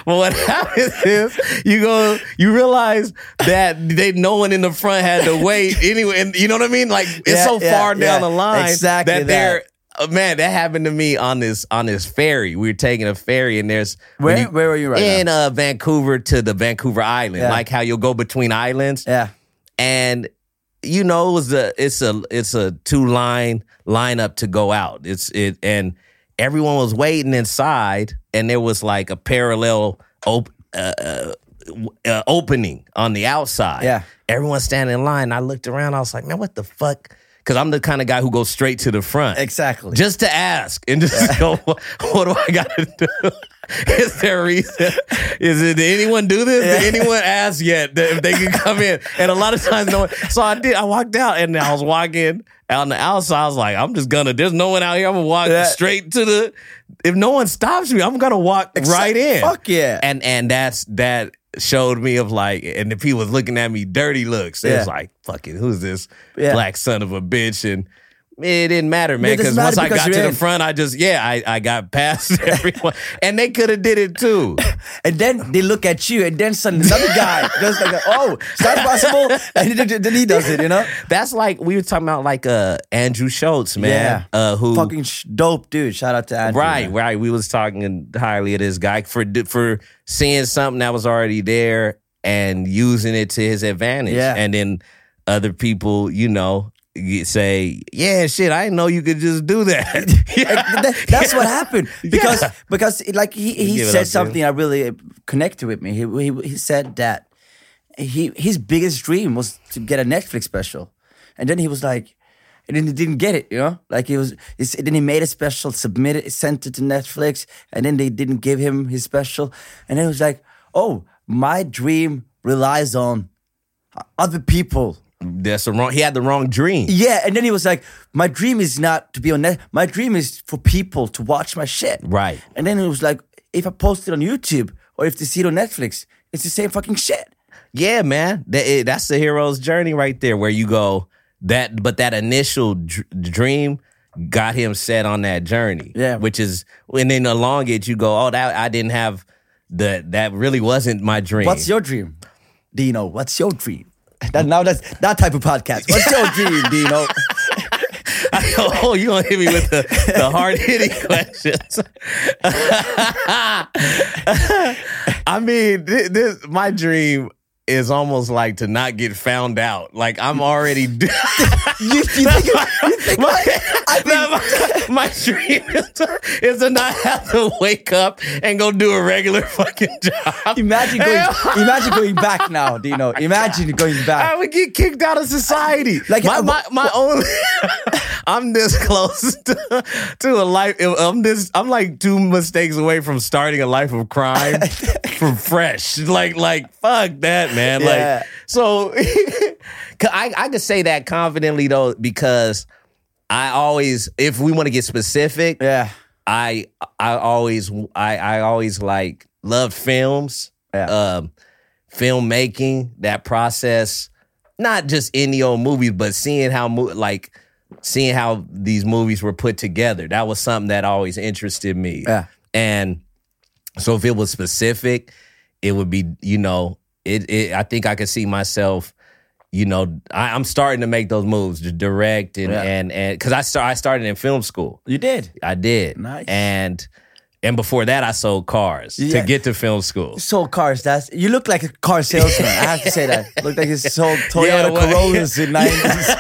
[SPEAKER 3] but what happens is you go, you realize that they no one in the front had to wait anyway, and you know what I mean? Like it's
[SPEAKER 1] Yeah,
[SPEAKER 3] so
[SPEAKER 1] yeah,
[SPEAKER 3] far down the line
[SPEAKER 1] Exactly
[SPEAKER 3] that
[SPEAKER 1] that.
[SPEAKER 3] they're. Uh, man, that happened to me on this on this ferry. We were taking a ferry, and there's
[SPEAKER 1] Where- where were you right
[SPEAKER 3] in uh, Vancouver to the Vancouver Island,
[SPEAKER 1] Yeah.
[SPEAKER 3] like how you'll go between islands,
[SPEAKER 1] Yeah.
[SPEAKER 3] and you know it was a it's a it's a two line lineup to go out. It's it and everyone was waiting inside, and there was like a parallel op- uh, uh, uh, opening on the outside.
[SPEAKER 1] Yeah.
[SPEAKER 3] everyone standing in line. I looked around. I was like, man, what the fuck? Because I'm the kind of guy who goes straight to the front
[SPEAKER 1] Exactly.
[SPEAKER 3] just to ask and just go, what, do I got to do? Is there a reason? Is it, did anyone do this? Did anyone ask yet that if they could come in? And a lot of times, no one. So I did. I walked out and I was walking out on the outside. I was like, I'm just gonna, there's no one out here. I'm gonna walk straight to the, if no one stops me, I'm gonna walk right in.
[SPEAKER 1] Fuck yeah.
[SPEAKER 3] And, and that's, that, showed me of like, and the people was looking at me dirty looks. It
[SPEAKER 1] Yeah.
[SPEAKER 3] was like, fucking, who's this
[SPEAKER 1] Yeah.
[SPEAKER 3] black son of a bitch? And it didn't matter, man. Because once I got to
[SPEAKER 1] you're
[SPEAKER 3] the front, I just yeah, I, I got past everyone, and they could have did it too.
[SPEAKER 1] And then they look at you, and then suddenly another guy goes like, "Oh, is that possible?" And then, he does it, you know?
[SPEAKER 3] That's like we were talking about, like uh Andrew Schulz, man, uh, who
[SPEAKER 1] fucking sh- dope dude. Shout out to Andrew.
[SPEAKER 3] Right,
[SPEAKER 1] man.
[SPEAKER 3] right. We was talking highly of this guy for for seeing something that was already there and using it to his advantage.
[SPEAKER 1] Yeah.
[SPEAKER 3] And then other people, you know, say, "Yeah, shit, I didn't know you could just do that."
[SPEAKER 1] Like, that- that's what happened because
[SPEAKER 3] Yeah.
[SPEAKER 1] because like he, he
[SPEAKER 3] Give
[SPEAKER 1] said something that really connected with me. He, he he said that he his biggest dream was to get a Netflix special, and then he was like, and then he didn't get it. You know, like he was. He, then he made a special, submitted, sent it to Netflix, and then they didn't give him his special, and then he was like, oh, my dream relies on other people.
[SPEAKER 3] That's the wrong. He had the wrong dream.
[SPEAKER 1] Yeah, and then he was like, "My dream is not to be on net. My dream is for people to watch my shit."
[SPEAKER 3] Right.
[SPEAKER 1] And then it was like, if I post it on YouTube or if they see it on Netflix, it's the same fucking shit.
[SPEAKER 3] Yeah, man. That, it- that's the hero's journey right there, where you go that, but that initial dr- dream got him set on that journey.
[SPEAKER 1] Yeah.
[SPEAKER 3] which is and then along it, you go, oh, that I didn't have the that really wasn't my dream.
[SPEAKER 1] What's your dream, Dino? What's your dream? That, now that's that type of podcast. What's your dream, Dino?
[SPEAKER 3] oh, you gonna hit me with the, the hard hitting questions? I mean, thi- this my dream is almost like to not get found out. Like I'm already.
[SPEAKER 1] You, you think, you think
[SPEAKER 3] my, my, my dream is to, is to not have to wake up and go do a regular fucking job.
[SPEAKER 1] imagine going, imagine going back now, Dino. Imagine going back.
[SPEAKER 3] I would get kicked out of society.
[SPEAKER 1] Like,
[SPEAKER 3] my my, my only, I'm this close to, to a life. I'm this. I'm like two mistakes away from starting a life of crime from fresh. Like like fuck that man.
[SPEAKER 1] Yeah.
[SPEAKER 3] Like so I I could say that confidently though because I always if we want to get specific.
[SPEAKER 1] Yeah,
[SPEAKER 3] I I always I I always like loved films.
[SPEAKER 1] Yeah.
[SPEAKER 3] Um filmmaking, that process, not just any old movies, but seeing how like seeing how these movies were put together. That was something that always interested me.
[SPEAKER 1] Yeah.
[SPEAKER 3] And so if it was specific, it would be, you know, it, it I think I could see myself you know, I, I'm starting to make those moves, to direct and
[SPEAKER 1] Yeah.
[SPEAKER 3] and and because I start I started in film school.
[SPEAKER 1] you did.
[SPEAKER 3] I did.
[SPEAKER 1] Nice.
[SPEAKER 3] And and before that, I sold cars
[SPEAKER 1] Yeah.
[SPEAKER 3] to get to film school.
[SPEAKER 1] Sold cars. That's you look like a car salesman. I have to say that. Look like you sold Toyota
[SPEAKER 3] Yeah, well,
[SPEAKER 1] Corollas in nineties.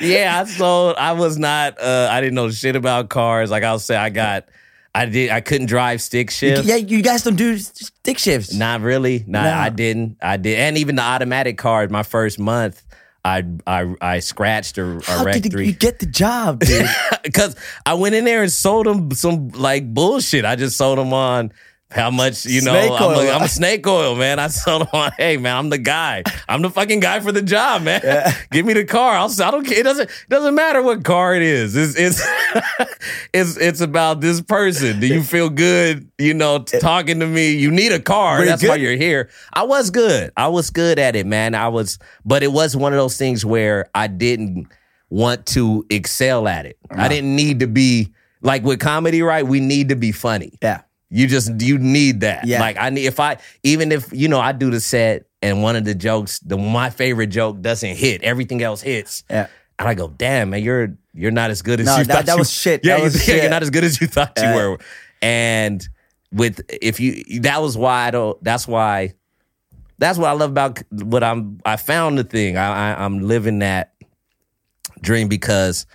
[SPEAKER 3] yeah, I sold. I was not. uh I didn't know shit about cars. Like I'll say, I got. I did. I couldn't drive stick shift.
[SPEAKER 1] yeah, you guys don't do stick shifts.
[SPEAKER 3] Not really. Nah,
[SPEAKER 1] No.
[SPEAKER 3] I didn't. I did. And even the automatic cars. My first month, I I I scratched or, or
[SPEAKER 1] How
[SPEAKER 3] wrecked
[SPEAKER 1] did
[SPEAKER 3] three.
[SPEAKER 1] you get the job, dude?
[SPEAKER 3] because I went in there and sold them some like bullshit. I just sold them on how much you know.
[SPEAKER 1] Snake
[SPEAKER 3] I'm. A, I'm a snake oil man. I sold on. Hey man, I'm the guy. I'm the fucking guy for the job, man. Give me the car. I'll. I don't care. It doesn't. It doesn't matter what car it is. It's it's it's it's about this person. Do you feel good? You know, t- talking to me. You need a car.
[SPEAKER 1] Were
[SPEAKER 3] That's why you're here. I was good. I was good at it, man. I was, but it was one of those things where I didn't want to excel at it. I uh-huh. didn't need to be like with comedy, right? We need to be funny.
[SPEAKER 1] yeah.
[SPEAKER 3] You just you need that.
[SPEAKER 1] Yeah.
[SPEAKER 3] Like I need if I even if you know I do the set and one of the jokes, the my favorite joke doesn't hit, everything else hits.
[SPEAKER 1] Yeah.
[SPEAKER 3] And I go, damn man, you're you're not as good as
[SPEAKER 1] No,
[SPEAKER 3] you
[SPEAKER 1] that-
[SPEAKER 3] thought
[SPEAKER 1] that
[SPEAKER 3] you-
[SPEAKER 1] was shit.
[SPEAKER 3] Yeah,
[SPEAKER 1] was
[SPEAKER 3] yeah,
[SPEAKER 1] shit.
[SPEAKER 3] you're not as good as you thought you were. And with if you that was why I don't. That's why. That's what I love about what I'm. I found the thing. I, I I'm living that dream because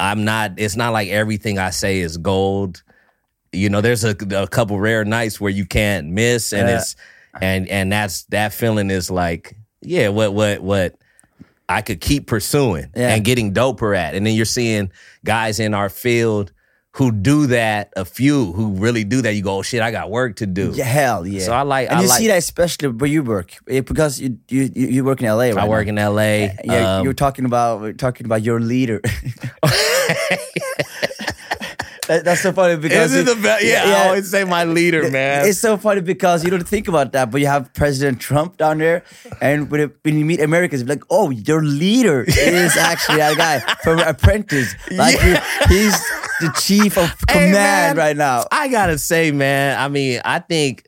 [SPEAKER 3] I'm not. It's not like everything I say is gold. You know, there's a, a couple rare nights where you can't miss, and
[SPEAKER 1] Yeah.
[SPEAKER 3] it's and and that's that feeling is like, yeah, what what what I could keep pursuing
[SPEAKER 1] Yeah.
[SPEAKER 3] and getting doper at, and then you're seeing guys in our field who do that. A few who really do that. You go, oh, shit, I got work to do.
[SPEAKER 1] Yeah, hell yeah.
[SPEAKER 3] So I like-
[SPEAKER 1] and
[SPEAKER 3] I
[SPEAKER 1] you
[SPEAKER 3] like-
[SPEAKER 1] see that especially where you work because you you you you work in LA. Right
[SPEAKER 3] I work
[SPEAKER 1] now.
[SPEAKER 3] in L.A.
[SPEAKER 1] Yeah,
[SPEAKER 3] um,
[SPEAKER 1] you're talking about talking about your leader. That- That's so funny because
[SPEAKER 3] This is the best. Yeah, I always say my leader, man.
[SPEAKER 1] It's so funny because you don't think about that, but you have President Trump down there, and when, it, when you meet Americans, like, oh, your leader is actually that guy from Apprentice. Like he- he's the chief of
[SPEAKER 3] Hey,
[SPEAKER 1] command
[SPEAKER 3] man,
[SPEAKER 1] right now.
[SPEAKER 3] I gotta say, man. I mean, I think,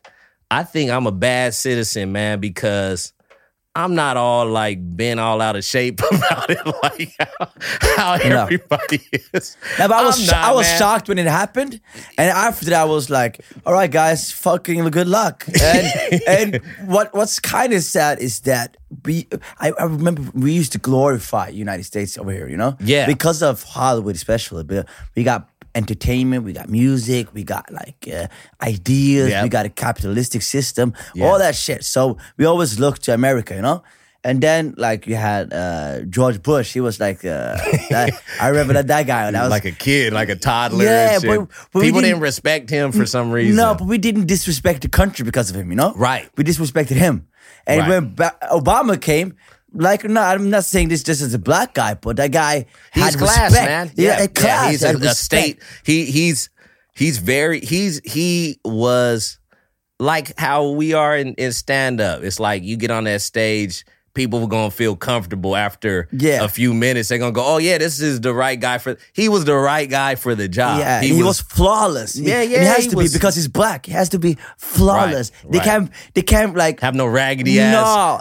[SPEAKER 3] I think I'm a bad citizen, man, because I'm not all like been all out of shape about it, like how, how
[SPEAKER 1] No.
[SPEAKER 3] everybody is.
[SPEAKER 1] But I was
[SPEAKER 3] not,
[SPEAKER 1] I was
[SPEAKER 3] man.
[SPEAKER 1] shocked when it happened, and after that I was like, "All right, guys, fucking good luck." And and what what's kind of sad is that we I, I remember we used to glorify United States over here, you know,
[SPEAKER 3] Yeah.
[SPEAKER 1] because of Hollywood especially. But we got entertainment, we got music, we got like uh, ideas,
[SPEAKER 3] Yeah.
[SPEAKER 1] we got a capitalistic system,
[SPEAKER 3] Yeah.
[SPEAKER 1] all that shit. So we always look to America, you know. And then, like you had uh, George Bush, he was like, uh, that, I remember that that guy. That was
[SPEAKER 3] like a kid, like a toddler.
[SPEAKER 1] Yeah, but- but we
[SPEAKER 3] people
[SPEAKER 1] didn't-
[SPEAKER 3] didn't, respect him for some reason.
[SPEAKER 1] No, but we didn't disrespect the country because of him, you know?
[SPEAKER 3] Right.
[SPEAKER 1] We disrespected him. And
[SPEAKER 3] Right.
[SPEAKER 1] when ba- Obama came, like, no, I'm not saying this just as a black guy, but that guy
[SPEAKER 3] he's
[SPEAKER 1] had
[SPEAKER 3] class,
[SPEAKER 1] respect.
[SPEAKER 3] man.
[SPEAKER 1] Yeah, class.
[SPEAKER 3] he's
[SPEAKER 1] had
[SPEAKER 3] a, a state. He he's he's very he's he was like how we are in, in stand up. It's like you get on that stage. People are gonna feel comfortable after
[SPEAKER 1] Yeah.
[SPEAKER 3] a few minutes. They're gonna go, "Oh yeah, this is the right guy for." He was the right guy for the job.
[SPEAKER 1] Yeah, he, was, flawless. He-
[SPEAKER 3] Yeah, yeah,
[SPEAKER 1] He has
[SPEAKER 3] he
[SPEAKER 1] to
[SPEAKER 3] was-
[SPEAKER 1] be because he's black. He has to be flawless.
[SPEAKER 3] Right,
[SPEAKER 1] They
[SPEAKER 3] right.
[SPEAKER 1] can't. They can't like.
[SPEAKER 3] have no raggedy ass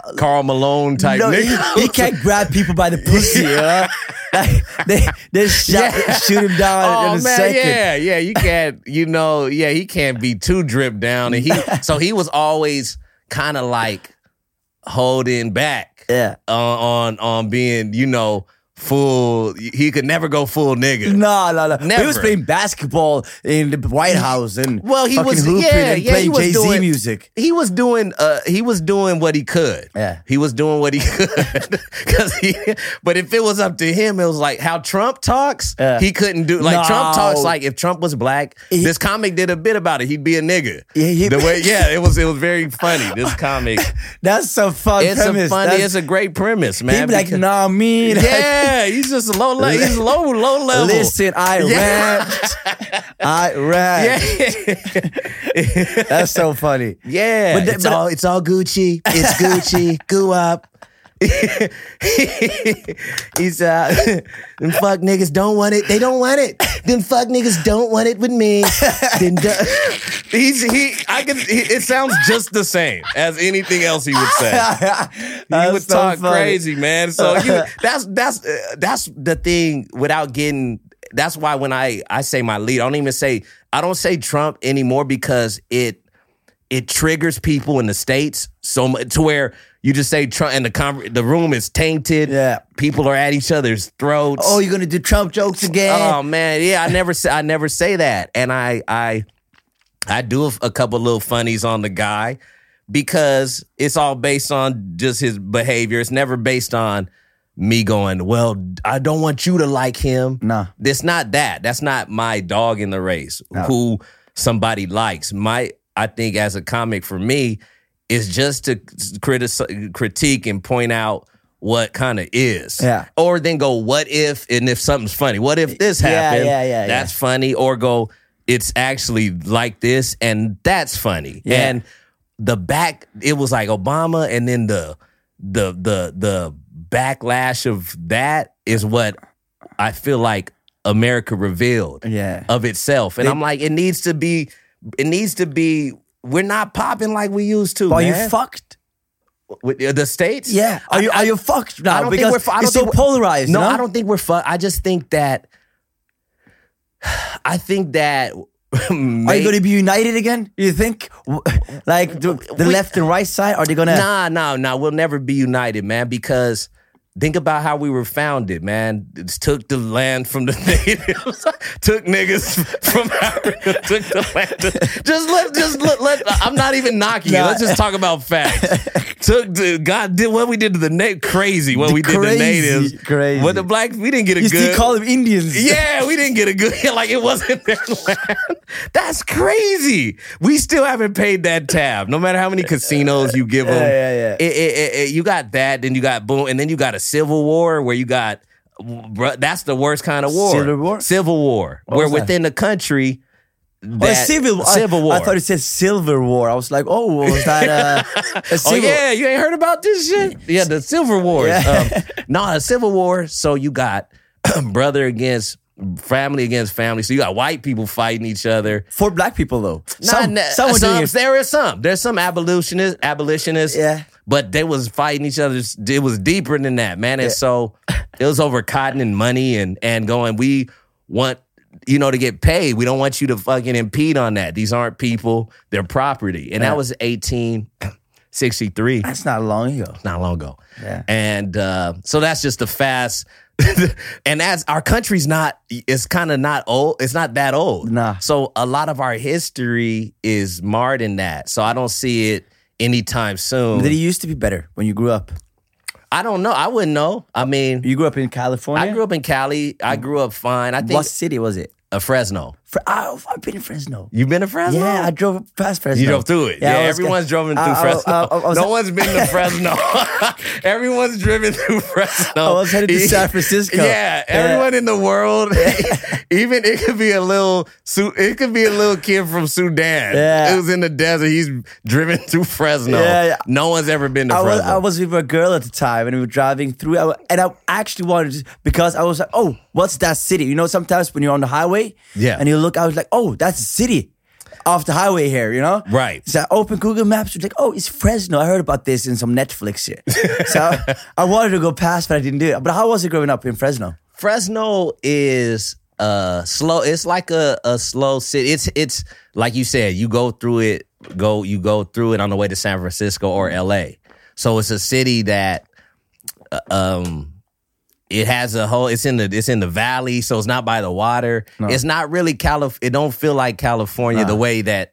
[SPEAKER 1] No.
[SPEAKER 3] Karl Malone type
[SPEAKER 1] no, he,
[SPEAKER 3] nigga.
[SPEAKER 1] he can't grab people by the pussy. You know? like, they they shot,
[SPEAKER 3] Yeah.
[SPEAKER 1] shoot him down
[SPEAKER 3] Oh
[SPEAKER 1] in a
[SPEAKER 3] man,
[SPEAKER 1] second.
[SPEAKER 3] yeah, yeah. You can't, you know, yeah. He can't be too dripped down, and he so he was always kind of like holding back,
[SPEAKER 1] Yeah.
[SPEAKER 3] on on on being, you know, full. He could never go full nigga.
[SPEAKER 1] No, no, no. He was playing basketball in the White House and
[SPEAKER 3] Well, he was yeah,
[SPEAKER 1] and
[SPEAKER 3] yeah. He
[SPEAKER 1] playing
[SPEAKER 3] was
[SPEAKER 1] Jay Z
[SPEAKER 3] doing
[SPEAKER 1] music.
[SPEAKER 3] He was doing uh he was doing what he could.
[SPEAKER 1] Yeah.
[SPEAKER 3] He was doing what he could. Cause he but if it was up to him, it was like how Trump talks,
[SPEAKER 1] Yeah.
[SPEAKER 3] he couldn't do like Trump talks like if Trump was black,
[SPEAKER 1] He-
[SPEAKER 3] this comic did a bit about it, he'd be a nigga.
[SPEAKER 1] Yeah, he-
[SPEAKER 3] the way yeah, it was it was very funny. This comic.
[SPEAKER 1] That's so fun
[SPEAKER 3] It's
[SPEAKER 1] premise.
[SPEAKER 3] a funny,
[SPEAKER 1] That's-
[SPEAKER 3] it's a great premise, man.
[SPEAKER 1] He'd be like, nah, me.
[SPEAKER 3] Yeah, he's just low level. he's low, low level.
[SPEAKER 1] Listen, I
[SPEAKER 3] Yeah.
[SPEAKER 1] rant. I rant.
[SPEAKER 3] Yeah.
[SPEAKER 1] That's so funny.
[SPEAKER 3] Yeah,
[SPEAKER 1] But the-
[SPEAKER 3] it's
[SPEAKER 1] but-
[SPEAKER 3] all it's all Gucci. It's Gucci. Goo up. He's uh, them fuck niggas don't want it. They don't want it. Them fuck niggas don't want it with me. Then du- He's he. I can. He, it sounds just the same as anything else he would say. He would
[SPEAKER 1] so
[SPEAKER 3] talk
[SPEAKER 1] funny.
[SPEAKER 3] crazy, man. So you, that's that's uh, that's the thing. Without getting, that's why when I I say my lead, I don't even say I don't say Trump anymore because it it triggers people in the states so much to where you just say Trump and the conver- the room is tainted.
[SPEAKER 1] Yeah.
[SPEAKER 3] people are at each other's throats.
[SPEAKER 1] Oh, you're gonna do Trump jokes again?
[SPEAKER 3] Oh man, yeah, I never say I never say that, and I I I do a, a couple little funnies on the guy because it's all based on just his behavior. It's never based on me going, well, I don't want you to like him.
[SPEAKER 1] Nah.
[SPEAKER 3] It's not that. That's not my dog in the race. Who somebody likes. My I think as a comic for me is just to critic critique and point out what kind of is.
[SPEAKER 1] Yeah.
[SPEAKER 3] Or then go, what if, and if something's funny, what if this
[SPEAKER 1] Yeah,
[SPEAKER 3] happened?
[SPEAKER 1] yeah, yeah, yeah.
[SPEAKER 3] That's funny. Or go, it's actually like this, and that's funny.
[SPEAKER 1] Yeah.
[SPEAKER 3] And the back, it was like Obama, and then the the the the backlash of that is what I feel like America revealed
[SPEAKER 1] Yeah.
[SPEAKER 3] of itself. And I'm like, it needs to be, it needs to be. We're not popping like we used to.
[SPEAKER 1] Are you fucked?
[SPEAKER 3] With the states?
[SPEAKER 1] Yeah. Are you
[SPEAKER 3] I-
[SPEAKER 1] are you fucked now?
[SPEAKER 3] I don't
[SPEAKER 1] because
[SPEAKER 3] think we're. I don't
[SPEAKER 1] it's so
[SPEAKER 3] think we're-
[SPEAKER 1] polarized.
[SPEAKER 3] No,
[SPEAKER 1] know?
[SPEAKER 3] I don't think we're. fucked. I just think that. I think that.
[SPEAKER 1] Are you going to be united again? You think, like the, the
[SPEAKER 3] We-
[SPEAKER 1] left and right side? Are they going to?
[SPEAKER 3] Nah, nah, nah. We'll never be united, man, because think about how we were founded, man. It took the land from the natives, took niggas from Africa, took the land. Just let, just let, let I'm not even knocking it.
[SPEAKER 1] Nah.
[SPEAKER 3] Let's just talk about facts. took the God did what we did to the na- crazy. What we did to natives.
[SPEAKER 1] crazy.
[SPEAKER 3] What the black we didn't get a
[SPEAKER 1] You
[SPEAKER 3] good.
[SPEAKER 1] still call them Indians?
[SPEAKER 3] Yeah, we didn't get a good like it wasn't their land. That's crazy. We still haven't paid that tab. No matter how many casinos you give them.
[SPEAKER 1] Yeah, yeah, yeah.
[SPEAKER 3] It- it- it- it- you got that, then you got boom, and then you got a civil war where you got bruh, that's the worst kind of war.
[SPEAKER 1] Civil war?
[SPEAKER 3] Civil war.
[SPEAKER 1] What
[SPEAKER 3] where within the country.
[SPEAKER 1] Oh,
[SPEAKER 3] That,
[SPEAKER 1] civil,
[SPEAKER 3] Civil war.
[SPEAKER 1] I thought it said Silver War. I was like, oh, was that uh, a
[SPEAKER 3] Oh yeah, you ain't heard about this shit? Yeah, the Silver Wars.
[SPEAKER 1] Yeah.
[SPEAKER 3] Um, no, the Civil War. So you got brother against family against family. So you got white people fighting each other.
[SPEAKER 1] For black people though, some,
[SPEAKER 3] Not- some-
[SPEAKER 1] doing it.
[SPEAKER 3] there is some. There's some abolitionists, abolitionists.
[SPEAKER 1] Yeah.
[SPEAKER 3] But they was fighting each other. It was deeper than that, man. And so it was over cotton and money and and going. We want you know to get paid. We don't want you to fucking impede on that. These aren't people. They're property. And
[SPEAKER 1] Yeah.
[SPEAKER 3] that was 1863
[SPEAKER 1] That's not long ago.
[SPEAKER 3] not long ago.
[SPEAKER 1] Yeah.
[SPEAKER 3] And uh, so that's just the fast. and as our country's not, it's kind of not old. It's not that old.
[SPEAKER 1] Nah.
[SPEAKER 3] So a lot of our history is marred in that. So I don't see it anytime soon.
[SPEAKER 1] Did it used to be better when you grew up?
[SPEAKER 3] I don't know. I wouldn't know. I mean,
[SPEAKER 1] You grew up in California.
[SPEAKER 3] I grew up in Cali. I grew up fine. I think
[SPEAKER 1] What city was it?
[SPEAKER 3] uh, Fresno.
[SPEAKER 1] Fre- I've been in Fresno.
[SPEAKER 3] You've been to Fresno?
[SPEAKER 1] Yeah, I drove past Fresno.
[SPEAKER 3] You drove through it. Yeah,
[SPEAKER 1] I was-
[SPEAKER 3] everyone's driven through
[SPEAKER 1] I- I-
[SPEAKER 3] Fresno.
[SPEAKER 1] I- I was-
[SPEAKER 3] no one's been to Fresno. everyone's driven through Fresno.
[SPEAKER 1] I was headed to San Francisco.
[SPEAKER 3] Yeah, everyone in the world, even it could be a little, Su- it could be a little kid from Sudan.
[SPEAKER 1] Yeah.
[SPEAKER 3] it was in the desert. He's driven through Fresno.
[SPEAKER 1] Yeah, yeah.
[SPEAKER 3] No one's ever been to
[SPEAKER 1] I was,
[SPEAKER 3] Fresno.
[SPEAKER 1] I was with a girl at the time and we were driving through I- and I actually wanted to because I was like, oh, what's that city? You know, sometimes when you're on the highway
[SPEAKER 3] Yeah.
[SPEAKER 1] and you look, I was like, oh, that's a city off the highway here, you know?
[SPEAKER 3] Right.
[SPEAKER 1] So I opened Google Maps, was like, oh, it's Fresno. I heard about this in some Netflix shit. so I wanted to go past, but I didn't do it. But how was it growing up in Fresno?
[SPEAKER 3] Fresno is uh slow. It's like a, a slow city. It's it's like you said. You go through it. Go you go through it on the way to San Francisco or L.A. So it's a city that uh, um it has a whole. It's in the it's in the valley, so it's not by the water. It's not really Calif. It don't feel like California the way that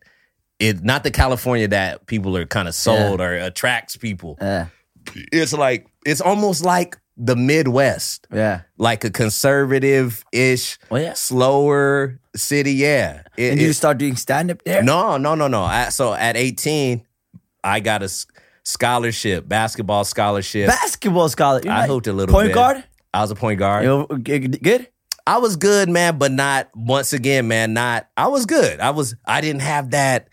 [SPEAKER 3] it. Not the California that people are kind of sold or attracts people.
[SPEAKER 1] Yeah.
[SPEAKER 3] It's like it's almost like the Midwest
[SPEAKER 1] Yeah.
[SPEAKER 3] like a conservative ish,
[SPEAKER 1] Oh, yeah.
[SPEAKER 3] slower city. Yeah. It-
[SPEAKER 1] And did you
[SPEAKER 3] it-
[SPEAKER 1] start doing stand up there?
[SPEAKER 3] no, no, no, no. I, so at 18, I got a scholarship, basketball scholarship.
[SPEAKER 1] Basketball scholar. You're
[SPEAKER 3] I
[SPEAKER 1] like
[SPEAKER 3] hooped a little
[SPEAKER 1] Point
[SPEAKER 3] bit.
[SPEAKER 1] guard?
[SPEAKER 3] I was a point guard.
[SPEAKER 1] You know, good?
[SPEAKER 3] I was good, man, but not once again, man. Not I was good. I was. I didn't have that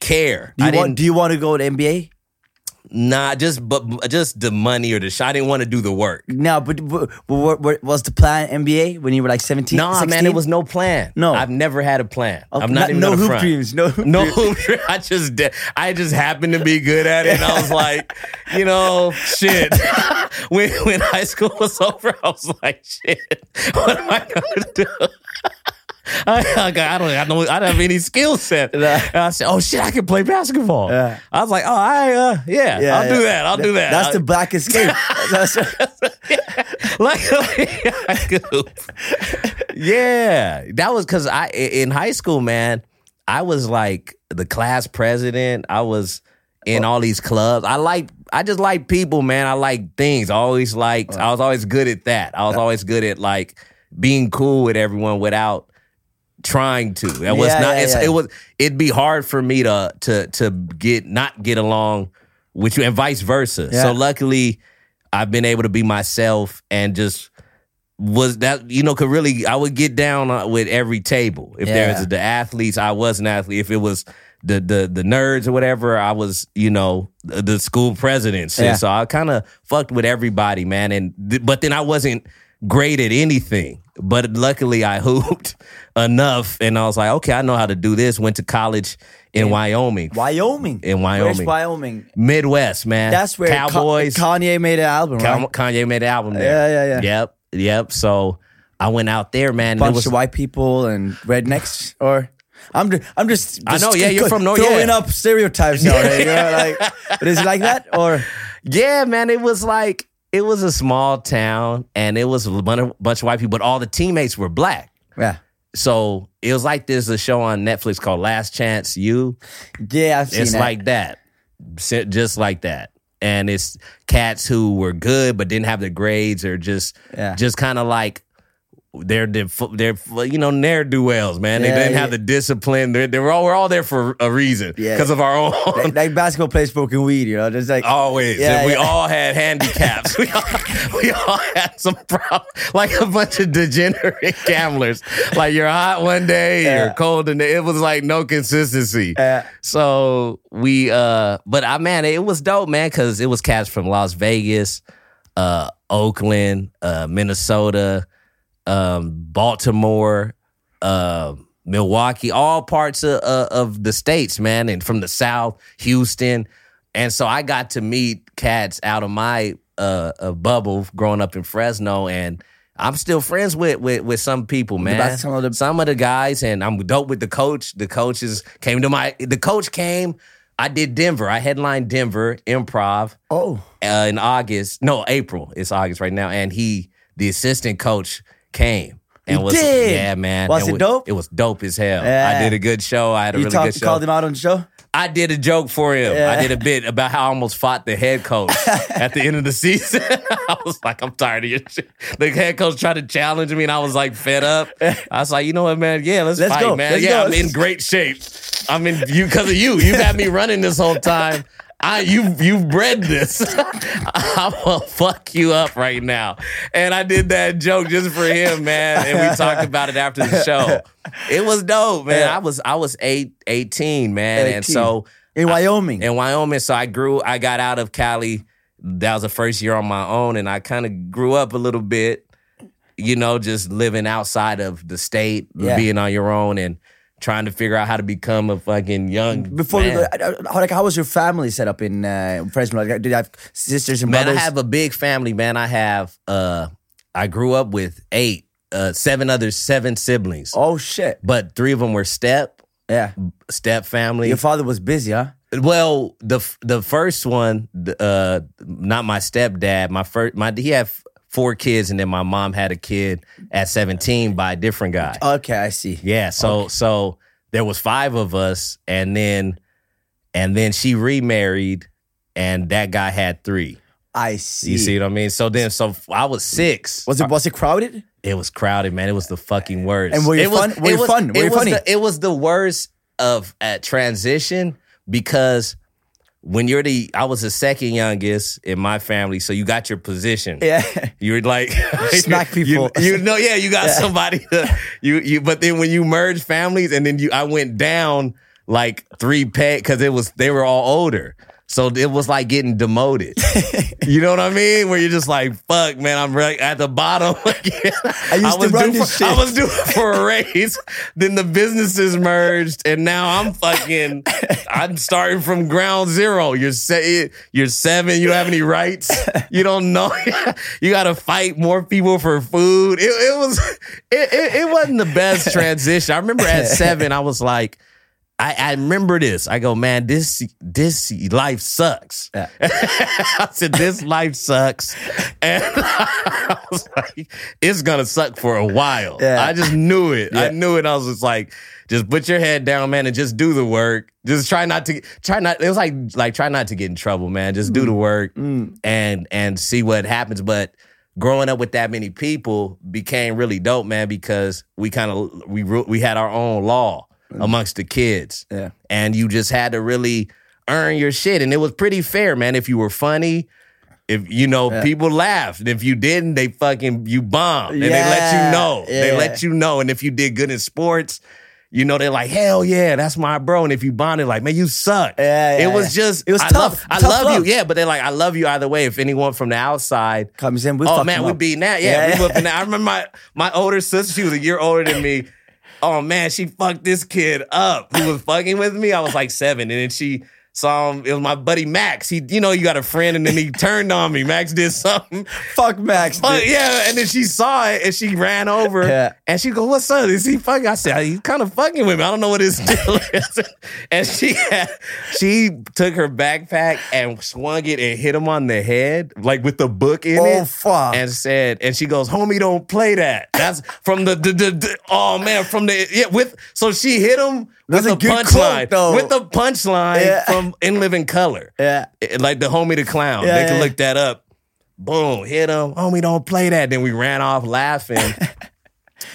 [SPEAKER 3] care.
[SPEAKER 1] Do
[SPEAKER 3] I
[SPEAKER 1] you,
[SPEAKER 3] didn't.
[SPEAKER 1] want, do you want to go to NBA?
[SPEAKER 3] Nah, just but just the money or the. Sh- I didn't want to do the work.
[SPEAKER 1] No, but, but, but what, what was the plan NBA when you were like 17?
[SPEAKER 3] Nah,
[SPEAKER 1] 16?
[SPEAKER 3] man, it was no plan.
[SPEAKER 1] No.
[SPEAKER 3] I've never had a plan.
[SPEAKER 1] Oh,
[SPEAKER 3] I'm not,
[SPEAKER 1] not-
[SPEAKER 3] even
[SPEAKER 1] no hoop
[SPEAKER 3] front.
[SPEAKER 1] dreams, no hoop
[SPEAKER 3] no hoop dreams. I just. I just happened to be good at it, and I was like, you know, shit. when when high school was over, I was like, shit. What am I gonna do? I, I, don't, I don't, I don't have any skill set. And I said, "Oh shit, I can play basketball."
[SPEAKER 1] Yeah.
[SPEAKER 3] I was like, "Oh, I, uh, yeah,
[SPEAKER 1] Yeah,
[SPEAKER 3] I'll do that. I'll do that."
[SPEAKER 1] That's
[SPEAKER 3] I-
[SPEAKER 1] the black escape. That's,
[SPEAKER 3] like, hoop. yeah, that was because I in high school, man. I was like the class president. I was in all these clubs. I like. I just like people, man. I like things. I always liked. I was always good at that. I was always good at like being cool with everyone without trying to. It was
[SPEAKER 1] Yeah,
[SPEAKER 3] not.
[SPEAKER 1] yeah,
[SPEAKER 3] it's,
[SPEAKER 1] yeah.
[SPEAKER 3] It was. It'd be hard for me to to to get not get along with you, and vice versa. So luckily, I've been able to be myself and just was that you know could really I would get down with every table. If
[SPEAKER 1] Yeah.
[SPEAKER 3] there's the athletes, I was an athlete. If it was the the the nerds or whatever, I was you know the, the school president.
[SPEAKER 1] Yeah.
[SPEAKER 3] So I kind of fucked with everybody, man. And but then I wasn't great at anything. But luckily, I hooped enough, and I was like, okay, I know how to do this. Went to college in Wyoming,
[SPEAKER 1] Wyoming.
[SPEAKER 3] In
[SPEAKER 1] Where's
[SPEAKER 3] Wyoming.
[SPEAKER 1] Wyoming?
[SPEAKER 3] Midwest, man.
[SPEAKER 1] That's where Ka-
[SPEAKER 3] Cowboys.
[SPEAKER 1] Kanye made an album,
[SPEAKER 3] Ka-
[SPEAKER 1] right?
[SPEAKER 3] Kanye made an album there.
[SPEAKER 1] Yeah, yeah, yeah.
[SPEAKER 3] Yep, yep. So I went out there, man.
[SPEAKER 1] Bunch
[SPEAKER 3] was
[SPEAKER 1] of white people and rednecks, or I'm just, I'm just,
[SPEAKER 3] I know, yeah, you're from North-
[SPEAKER 1] throwing
[SPEAKER 3] yeah.
[SPEAKER 1] up stereotypes now. right? You know, like, but is it like that or
[SPEAKER 3] yeah, man. It was like it was a small town, and it was a bunch of, white people, but all the teammates were black.
[SPEAKER 1] yeah,
[SPEAKER 3] So it was like there's a show on Netflix called Last Chance U.
[SPEAKER 1] yeah? I've seen
[SPEAKER 3] It's
[SPEAKER 1] that.
[SPEAKER 3] like that, just like that. And it's cats who were good but didn't have the grades, or just
[SPEAKER 1] Yeah.
[SPEAKER 3] just kind of like they're they're, you know ne'er do wells, man. They didn't
[SPEAKER 1] yeah.
[SPEAKER 3] have the discipline. They're, they were all we're all there for a reason
[SPEAKER 1] Yeah.
[SPEAKER 3] because of our own.
[SPEAKER 1] like, like basketball players smoking weed, you know. Just like
[SPEAKER 3] Always.
[SPEAKER 1] Yeah,
[SPEAKER 3] we all had handicaps. we, all, we all had some problems. Like a bunch of degenerate gamblers. Like you're hot one day,
[SPEAKER 1] Yeah.
[SPEAKER 3] you're cold, and it was like no consistency.
[SPEAKER 1] Yeah.
[SPEAKER 3] So we, uh, but I, man, it was dope, man, because it was cats from Las Vegas, uh, Oakland, uh, Minnesota, um, Baltimore, uh, Milwaukee, all parts of, uh, of the states, man, and from the South, Houston. And so I got to meet cats out of my uh, uh, bubble growing up in Fresno, and I'm still friends with with, with some people, man.
[SPEAKER 1] some of the-
[SPEAKER 3] some of the guys, and I'm dope with the coach. The coaches came to my. The coach came. I did Denver. I headlined Denver Improv
[SPEAKER 1] oh,
[SPEAKER 3] uh, in August. No, April. It's August right now, and he, the assistant coach, came and
[SPEAKER 1] He
[SPEAKER 3] was
[SPEAKER 1] did?
[SPEAKER 3] yeah, man.
[SPEAKER 1] Was
[SPEAKER 3] And
[SPEAKER 1] it dope?
[SPEAKER 3] It was dope as hell.
[SPEAKER 1] Yeah.
[SPEAKER 3] I did a good show. I had a
[SPEAKER 1] you
[SPEAKER 3] really
[SPEAKER 1] talked,
[SPEAKER 3] good
[SPEAKER 1] you
[SPEAKER 3] show.
[SPEAKER 1] called him out on the show.
[SPEAKER 3] I did a joke for him.
[SPEAKER 1] Yeah.
[SPEAKER 3] I did a bit about how I almost fought the head coach at the end of the season. I was like, I'm tired of your shit. The head coach tried to challenge me, and I was like, fed up. I was like, you know what, man? Yeah, let's,
[SPEAKER 1] Let's
[SPEAKER 3] fight,
[SPEAKER 1] go.
[SPEAKER 3] man.
[SPEAKER 1] Let's
[SPEAKER 3] yeah,
[SPEAKER 1] go.
[SPEAKER 3] I'm in great shape. I'm in you because of you. You've had me running this whole time. I you you've bred this. I'm gonna fuck you up right now. And I did that joke just for him, man. And we talked about it after the show. It was dope, man.
[SPEAKER 1] Yeah.
[SPEAKER 3] I was I was eight, 18, man. And so
[SPEAKER 1] In Wyoming.
[SPEAKER 3] in Wyoming. So I grew, I got out of Cali. That was the first year on my own, and I kind of grew up a little bit, you know, just living outside of the state,
[SPEAKER 1] Yeah.
[SPEAKER 3] being on your own, and trying to figure out how to become a fucking young
[SPEAKER 1] Before
[SPEAKER 3] man.
[SPEAKER 1] we go, I- I- how, like, how was your family set up in uh, Fresno? Like, did you have sisters and
[SPEAKER 3] man,
[SPEAKER 1] brothers?
[SPEAKER 3] I have a big family, man. I have, uh, I grew up with eight, uh, seven others, seven siblings,
[SPEAKER 1] oh shit!
[SPEAKER 3] but three of them were step,
[SPEAKER 1] Yeah,
[SPEAKER 3] step family.
[SPEAKER 1] your father was busy, huh?
[SPEAKER 3] Well, the the first one, uh, not my stepdad. My first, my he had four kids, and then my mom had a kid at seventeen by a different guy.
[SPEAKER 1] Okay, I see.
[SPEAKER 3] Yeah, so so there was five of us, and then and then she remarried, and that guy had three.
[SPEAKER 1] I see.
[SPEAKER 3] You see what I mean? So then, so I was six.
[SPEAKER 1] Was it was it crowded?
[SPEAKER 3] It was crowded, man. It was the fucking worst.
[SPEAKER 1] And were you
[SPEAKER 3] it was,
[SPEAKER 1] fun? Were
[SPEAKER 3] it
[SPEAKER 1] you
[SPEAKER 3] was,
[SPEAKER 1] fun? Were
[SPEAKER 3] it
[SPEAKER 1] you
[SPEAKER 3] was
[SPEAKER 1] funny?
[SPEAKER 3] The, it was the worst of at transition because when you're the, I was the second youngest in my family, so you got your position.
[SPEAKER 1] Yeah.
[SPEAKER 3] You're like
[SPEAKER 1] Smack
[SPEAKER 3] you-
[SPEAKER 1] people.
[SPEAKER 3] You, know, yeah, you got somebody. To, you you, but then when you merge families, and then you, I went down like three pay because it was they were all older. So it was like getting demoted. you know what I mean? Where you're just like, fuck, man, I'm right at the bottom again. I
[SPEAKER 1] used to
[SPEAKER 3] was due
[SPEAKER 1] this
[SPEAKER 3] for, I was due for a raise. then the businesses merged, and now I'm fucking. I'm starting from ground zero. You're se- you're seven. You don't have any rights. You don't know. you got to fight more people for food. It, it was. It, it, it wasn't the best transition. I remember at seven, I was like. I, I remember this. I go, man, this this life sucks.
[SPEAKER 1] Yeah.
[SPEAKER 3] I said, this life sucks. And I was like, it's gonna suck for a while.
[SPEAKER 1] Yeah.
[SPEAKER 3] I just knew it. I knew it. I was just like, just put your head down, man, and just do the work. Just try not to try not it was like like try not to get in trouble, man. Just do the mm. work mm. and and see what happens. But growing up with that many people became really dope, man, because we kind of we we had our own law Mm. amongst the kids
[SPEAKER 1] Yeah.
[SPEAKER 3] and you just had to really earn your shit. And it was pretty fair, man. If you were funny, if you know,
[SPEAKER 1] Yeah.
[SPEAKER 3] people laughed. And if you didn't, they fucking you bombed. And they let you know. They let you know. And if you did good in sports, you know, they're like, hell yeah, that's my bro. And if you bonded, like, man, you suck.
[SPEAKER 1] Yeah, yeah,
[SPEAKER 3] it was
[SPEAKER 1] yeah.
[SPEAKER 3] just
[SPEAKER 1] It was
[SPEAKER 3] I
[SPEAKER 1] tough.
[SPEAKER 3] Love, I
[SPEAKER 1] Tough
[SPEAKER 3] love
[SPEAKER 1] love.
[SPEAKER 3] you. Yeah, but they're like, I love you either way. If anyone from the outside
[SPEAKER 1] Comes in, we
[SPEAKER 3] oh man, we beating that. Yeah,
[SPEAKER 1] Yeah,
[SPEAKER 3] we
[SPEAKER 1] yeah.
[SPEAKER 3] whooping that. I remember my my older sister. She was a year older than me. Oh man, she fucked this kid up who was fucking with me. I was like seven, and then she saw him. Um, it was my buddy Max. He, you know, you got a friend, and then he turned on me. Max did something.
[SPEAKER 1] Fuck Max.
[SPEAKER 3] Yeah, and then she saw it and she ran over
[SPEAKER 1] Yeah.
[SPEAKER 3] and she go, "What's up? Is he fucking?" I said, "He's kind of fucking with me. I don't know what his deal is." and she had, she took her backpack and swung it and hit him on the head, like with the book in oh, it.
[SPEAKER 1] Oh, fuck.
[SPEAKER 3] And said, and she goes, "Homie, don't play that." That's from the, the, the, the- oh man, from the yeah with. So she hit him with
[SPEAKER 1] That's a good
[SPEAKER 3] punchline,
[SPEAKER 1] quote, though.
[SPEAKER 3] with the punchline
[SPEAKER 1] Yeah.
[SPEAKER 3] from In Living Color.
[SPEAKER 1] Yeah.
[SPEAKER 3] Like the homie the clown.
[SPEAKER 1] Yeah,
[SPEAKER 3] they can look that up. Boom, hit him. Homie, don't play that. Then we ran off laughing.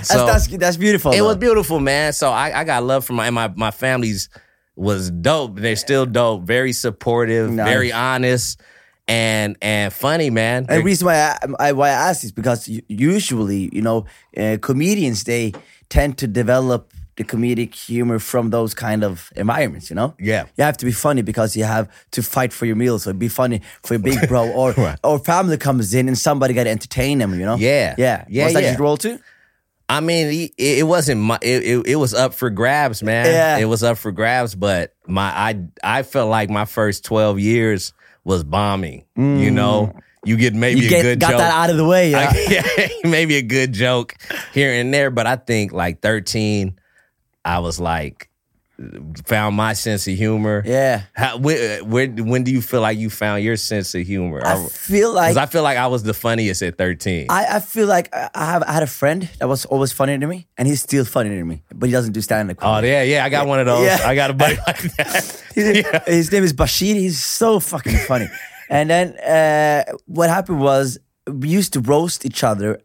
[SPEAKER 3] So
[SPEAKER 1] that's that's beautiful.
[SPEAKER 3] it
[SPEAKER 1] though.
[SPEAKER 3] was beautiful, man. So I, I got love from my my my family's was dope. They're still dope, very supportive,
[SPEAKER 1] Nice.
[SPEAKER 3] very honest, and and funny, man.
[SPEAKER 1] And the reason why I, I why I ask is because usually, you know, uh, comedians they tend to develop the comedic humor from those kind of environments. You know,
[SPEAKER 3] Yeah.
[SPEAKER 1] you have to be funny because you have to fight for your meals, or be funny for your big bro, or
[SPEAKER 3] Right.
[SPEAKER 1] or family comes in and somebody got to entertain them. You know,
[SPEAKER 3] Yeah.
[SPEAKER 1] yeah,
[SPEAKER 3] Yeah,
[SPEAKER 1] Was that
[SPEAKER 3] yeah.
[SPEAKER 1] your role too?
[SPEAKER 3] I mean, it, it wasn't my. It, it, it was up for grabs, man.
[SPEAKER 1] Yeah.
[SPEAKER 3] It was up for grabs, but my I I felt like my first twelve years was bombing. You know, you get maybe
[SPEAKER 1] Mm. You
[SPEAKER 3] a good
[SPEAKER 1] got
[SPEAKER 3] joke.
[SPEAKER 1] that out of the way. Yeah,
[SPEAKER 3] I, yeah, maybe a good joke here and there, but I think like 13, I was like found my sense of humor.
[SPEAKER 1] yeah.
[SPEAKER 3] How, where, where when do you feel like you found your sense of humor?
[SPEAKER 1] I feel like
[SPEAKER 3] Because I feel like I was the funniest at 13.
[SPEAKER 1] I, I feel like I I have I had a friend that was always funnier than me, and he's still funnier than me, but he doesn't do stand up.
[SPEAKER 3] oh yeah, yeah, I got one of those.
[SPEAKER 1] Yeah.
[SPEAKER 3] I got a buddy like that.
[SPEAKER 1] His, his name is Bashir. He's so fucking funny. and then uh, what happened was we used to roast each other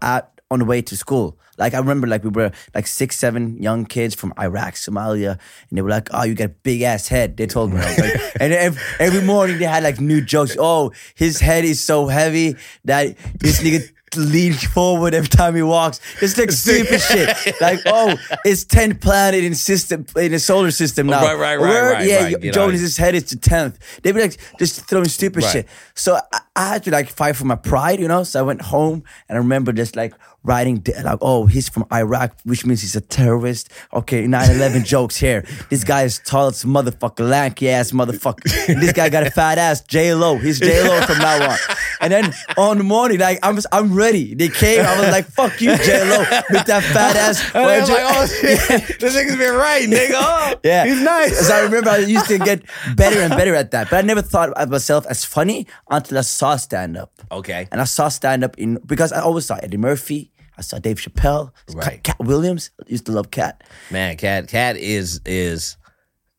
[SPEAKER 1] at on the way to school. Like I remember, like we were like six, seven young kids from Iraq, Somalia, and they were like, "Oh, you got a big ass head." They told me, like, and every, every morning they had like new jokes. Oh, his head is so heavy that this nigga leans forward every time he walks. It's like stupid shit. Like, oh, it's 10th planet in system in the solar system now.
[SPEAKER 3] Right, right, right,
[SPEAKER 1] Word?
[SPEAKER 3] right,
[SPEAKER 1] Yeah,
[SPEAKER 3] right.
[SPEAKER 1] You
[SPEAKER 3] know,
[SPEAKER 1] head is to 10th. They'd be like just throwing stupid
[SPEAKER 3] Right.
[SPEAKER 1] shit. So I, I had to like fight for my pride, you know? So I went home and I remember just like writing, like, oh, he's from Iraq, which means he's a terrorist. Okay, 9 11 jokes here. This guy is tall as a motherfucker, lanky ass motherfucker. And this guy got a fat ass, J Lo. He's J Lo from now on. And then on the morning, like, I'm, I'm ready. They came, I was like, fuck you, J Lo, with that fat ass.
[SPEAKER 3] Was like, oh shit, this nigga's been right, nigga. Oh,
[SPEAKER 1] Yeah,
[SPEAKER 3] he's nice.
[SPEAKER 1] So I remember I used to get better and better at that, but I never thought of myself as funny until I saw stand up.
[SPEAKER 3] Okay.
[SPEAKER 1] and I saw stand up in because I always saw Eddie Murphy. I saw Dave Chappelle,
[SPEAKER 3] Right.
[SPEAKER 1] Katt Williams. I used to love Katt.
[SPEAKER 3] Man, Katt Katt is is